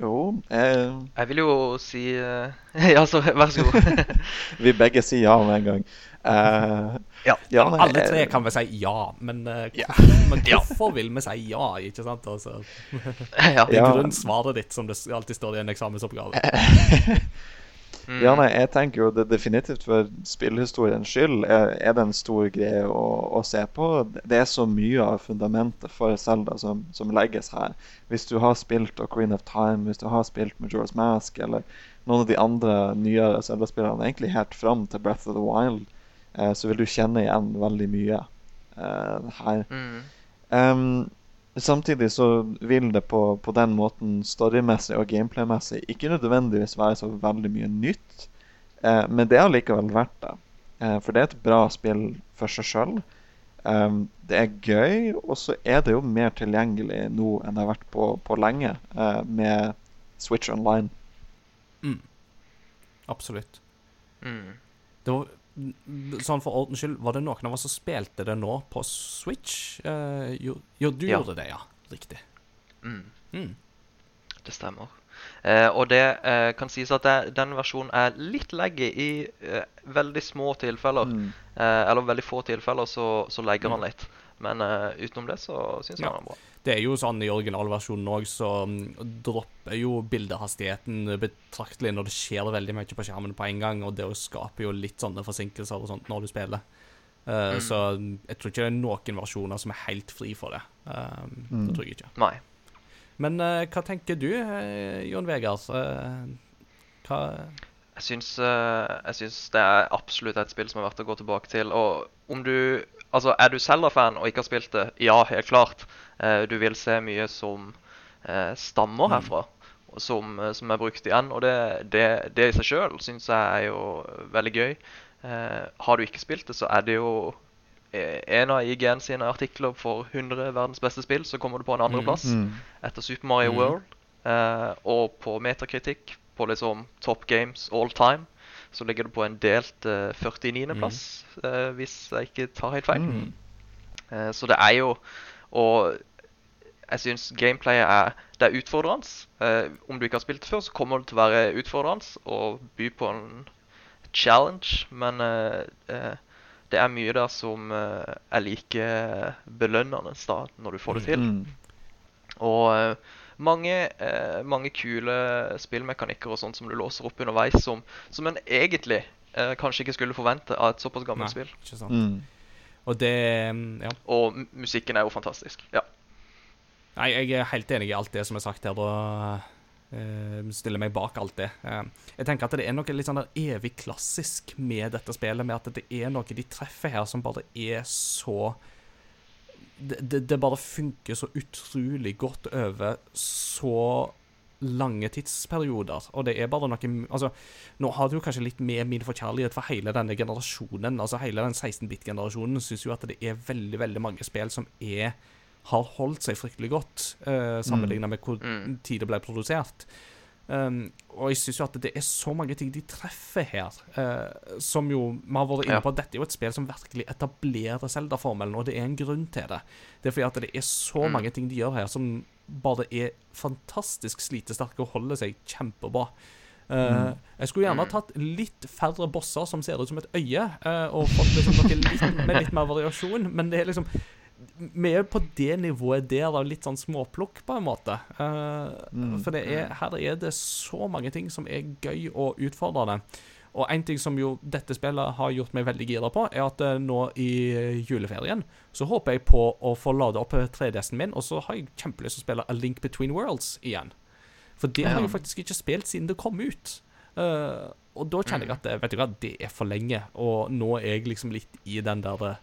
Jo, eh, Jeg vil jo si eh, Ja, så vær så god. vi begge sier ja med en gang. Eh, Ja. ja, nei, Alle tre eh, kan vi si ja, men, eh, Ja. men hvorfor vil vi si ja? ikke sant? Altså, ja. Ja. Grunn svaret ditt, som det alltid står i en eksamensoppgave. Mm. Ja, nei, jeg tenker jo det definitivt for spillhistoriens skyld er, er det en stor greie å, å se på. Det er så mye av fundamentet for Zelda som, som legges her. Hvis du har spilt Ocarina of Time, hvis du har spilt Majora's Mask eller noen av de andre nyere Zelda-spillerne, egentlig helt fram til Breath of the Wild, eh, så vil du kjenne igjen veldig mye eh, her. Mm. Ehm, samtidig så vil det på, på den måten storymessig og gameplaymessig ikke nødvendigvis være så veldig mye nytt, eh, men det er allikevel verdt det. Eh, for det er et bra spill for seg sjøl. det er gøy, og så er det jo mer tilgjengelig nå enn det har vært på, på lenge eh, med Switch Online. Mm. Absolutt. Mm. Det var, sånn For ordens skyld, var det noen av oss som spilte det nå på Switch? Uh, jo, jo, du Ja. gjorde det, ja. Riktig. Mm. Mm. Det stemmer. Eh, og det eh, kan sies at det, den versjonen er litt leggy i eh, veldig små tilfeller. Mm. Eh, eller veldig få tilfeller så, så legger han litt. Men eh, utenom det så syns Ja. han er bra. Det er jo sånn i originalversjonen òg, så mm, dropper jo bildehastigheten betraktelig når det skjer veldig mye på skjermen på en gang, og det skaper jo litt sånne forsinkelser og sånt når du spiller. Eh, Mm. Så jeg tror ikke det er noen versjoner som er helt fri for det. Eh, Mm. Det tror jeg ikke. Nei. Men uh, hva tenker du, eh, Jon Vegard? Eh, hva Jeg syns, jeg syns det er absolutt et spill som er verdt å gå tilbake til. Og om du Altså, er du Zelda-fan og ikke har spilt det? Ja, helt klart. Du vil se mye som stammer Mm. herfra, som, som er brukt igjen. Og det, det, det i seg sjøl syns jeg er jo veldig gøy. Eh, har du ikke spilt det, så er det jo en av IGN sine artikler for 100 verdens beste spill, så kommer du på en andreplass Mm. etter Super Mario mm. World. Eh, og på metakritikk, på liksom Top Games all time, så ligger du på en delt eh, 49.-plass, eh, hvis jeg ikke tar helt feil. Mm. Eh, så det er jo Og jeg syns gameplayet er Det er utfordrende. Eh, om du ikke har spilt det før, så kommer det til å være utfordrende og by på en challenge, men eh, eh, det er mye der som eh, er like belønnende da, når du får det til. Mm. Og eh, mange, eh, mange kule spillmekanikker og sånt som du låser opp underveis, som, som en egentlig eh, kanskje ikke skulle forvente av et såpass gammelt Nei, spill. ikke sant? Mm. Og det mm, Ja. Og musikken er jo fantastisk. Ja. Nei, jeg er helt enig i alt det som er sagt her, eh, stiller meg bak alt det. Eh, jeg tenker at det er noe litt sånn der evig klassisk med dette spillet, med at det er noe de treffer her som bare er så det, det, det bare funker så utrolig godt over så lange tidsperioder. Og det er bare noe Altså, nå har det jo kanskje litt med min forkjærlighet for hele denne generasjonen, altså hele den 16-bit-generasjonen, syns jo at det er veldig, veldig mange spill som er har holdt seg fryktelig godt, uh, sammenlignet med hvor Mm. tid det ble produsert. Um, og jeg syns jo at det er så mange ting de treffer her, uh, som jo Vi har vært inne på at dette er jo et spill som virkelig etablerer Zelda-formelen, og det er en grunn til det. Det er fordi at det er så Mm. mange ting de gjør her, som bare er fantastisk slitesterke og holder seg kjempebra. Eh, Jeg skulle gjerne ha Mm. tatt litt færre bosser som ser ut som et øye, uh, og fått liksom noe litt, med litt mer variasjon, men det er liksom vi er på det nivået der av litt sånn småplukk, på en måte. Uh, Mm. For det er, her er det så mange ting som er gøy og utfordrende. Og en ting som jo dette spillet har gjort meg veldig gira på, er at uh, nå i juleferien så håper jeg på å få lade opp 3DS-en min, og så har jeg kjempelyst til å spille A Link Between Worlds igjen. For det har jeg faktisk ikke spilt siden det kom ut. Uh, og da kjenner jeg at eh, vet du hva, det er for lenge, og nå er jeg liksom litt i den der eh,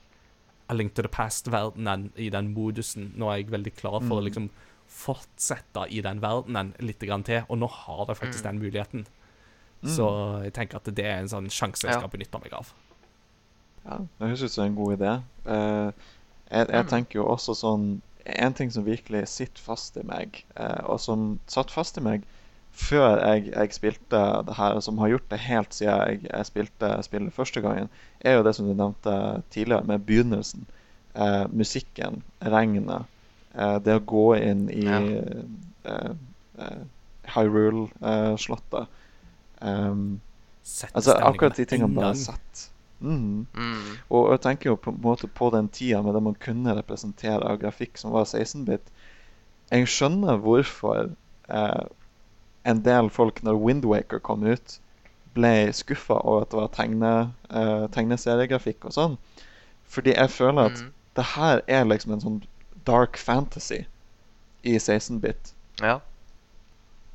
A Link to the Past-verdenen, i den modusen. Nå er jeg veldig klar for å Mm. liksom fortsette i den verdenen litt grann til, og nå har jeg faktisk Mm. den muligheten. Mm. Så jeg tenker at det er en sånn sjanse jeg Ja. skal benytte meg av. Ja, det høres ut som en god idé. Uh, jeg, jeg Mm. tenker jo også sånn En ting som virkelig sitter fast i meg, uh, og som satt fast i meg før jeg, jeg spilte det her, som har gjort det helt siden jeg, jeg spilte spillet første gangen, er jo det som du nevnte tidligere, med begynnelsen. Eh, musikken, regnet, eh, det å gå inn i Ja. eh, eh, Hyrule-slottet. Um, altså, akkurat de tingene en bare sett. Mm. Mm. Og jeg tenker jo på en måte på den tida med det man kunne representere av grafikk som var 16-bit. Jeg skjønner hvorfor eh, en del folk, når Windwaker kom ut, ble skuffa over at det var tegne, uh, tegneseriegrafikk og sånn. Fordi jeg føler at Mm. det her er liksom en sånn dark fantasy i 16-bit. Ja.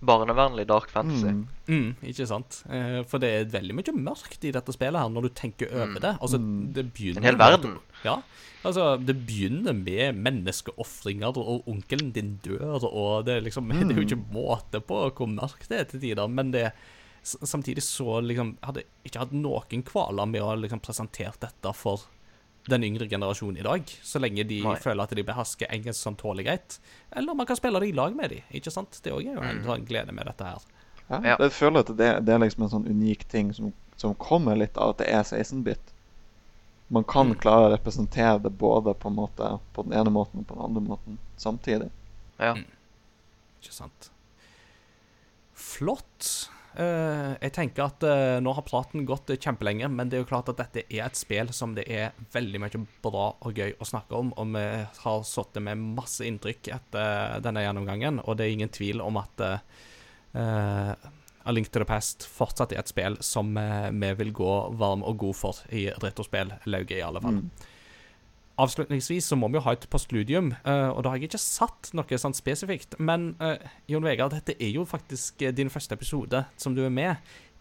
Barnevernlig dark fantasy. Mm. Mm, ikke sant? Eh, for det er veldig mye mørkt i dette spillet her, når du tenker over Mm. det. Altså, Mm. det begynner En hel med verden. Ja. Altså, det begynner med menneskeofringer, og onkelen din dør, og det er liksom Det er jo ikke måte på hvor mørkt det er til tider, men det Samtidig så liksom Hadde ikke hatt noen kvaler med å liksom presentere dette for den yngre generasjonen i dag, så lenge de Nei. føler at de behersker engelsk som tåler greit. Eller man kan spille det i lag med dem, ikke sant? Det òg er jo en Mm. sånn glede med dette her. Ja, Ja. Jeg føler at det, det er liksom en sånn unik ting som, som kommer litt av at det er 16-bit. Man kan Mm. klare å representere det både på, en måte, på den ene måten og på den andre måten samtidig. Ja. Mm. Ikke sant. Flott. Eh, jeg tenker at eh, nå har praten gått eh, kjempelenge, men det er jo klart at dette er et spill som det er veldig mye bra og gøy å snakke om, og vi har sittet med masse inntrykk etter denne gjennomgangen, og det er ingen tvil om at uh, eh, A Link to the Past fortsatt er et spill som eh, vi vil gå varm og god for i retrospill-lauget, i alle fall. Mm. Avslutningsvis så må vi jo ha et postludium, eh, og da har jeg ikke satt noe sånn spesifikt. Men eh, Jon Vegard, dette er jo faktisk eh, din første episode som du er med.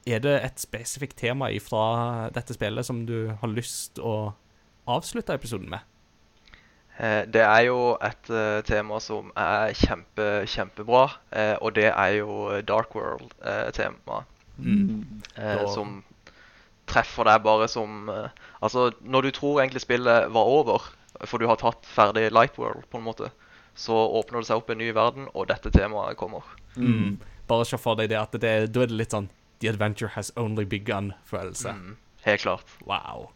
Er det et spesifikt tema fra dette spillet som du har lyst å avslutte episoden med? Eh, Det er jo et tema som er kjempe, kjempebra, eh, og det er jo Dark World-temaet. Mm. eh, som treffer deg bare som eh, Altså, når du tror egentlig spillet var over, for du har tatt ferdig Lightworld, på en måte, så åpner det seg opp en ny verden, og dette temaet kommer. Mm. Bare se for deg det at det, da er det litt sånn The adventure has only begun-følelse. Mm, helt klart. Wow.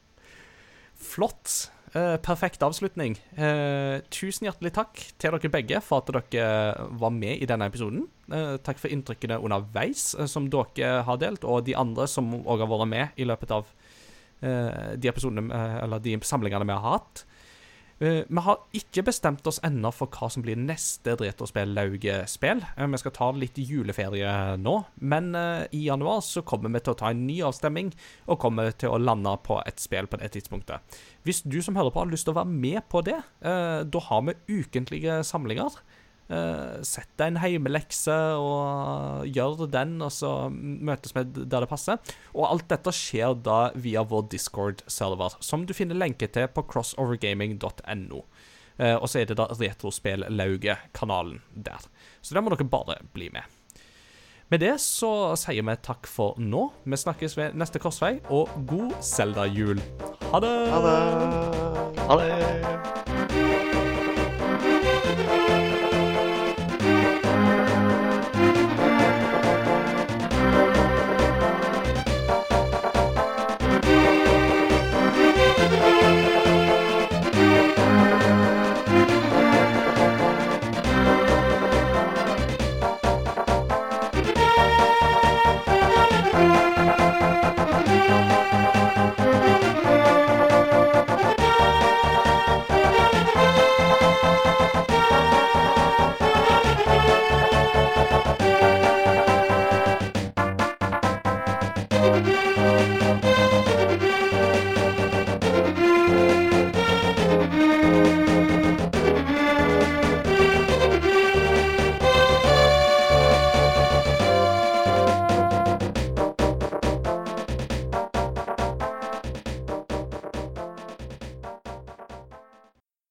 Flott. Eh, perfekt avslutning. Uh, tusen hjertelig takk til dere begge for at dere var med i denne episoden. Uh, takk for inntrykkene underveis som dere har delt, og de andre som òg har vært med i løpet av de episodene, eller de samlingene vi har hatt. Eh, vi har ikke bestemt oss ennå for hva som blir neste Retrospill-lauget-spill. Eh, vi skal ta litt juleferie nå, men eh, i januar så kommer vi til å ta en ny avstemming og kommer til å lande på et spill på det tidspunktet. Hvis du som hører på har lyst til å være med på det, da har vi ukentlige samlinger. Eh, sett deg en heimelekse og gjør den, og så møtes vi der det passer. Og alt dette skjer da via vår Discord-server, som du finner lenke til på crossovergaming.no. Eh, og så er det da Retrospellauget-kanalen der. Så der må dere bare bli med. Med det så sier vi takk for nå. Vi snakkes ved neste korsvei, og god Zelda-jul. Ha det! Ha det! Ha det!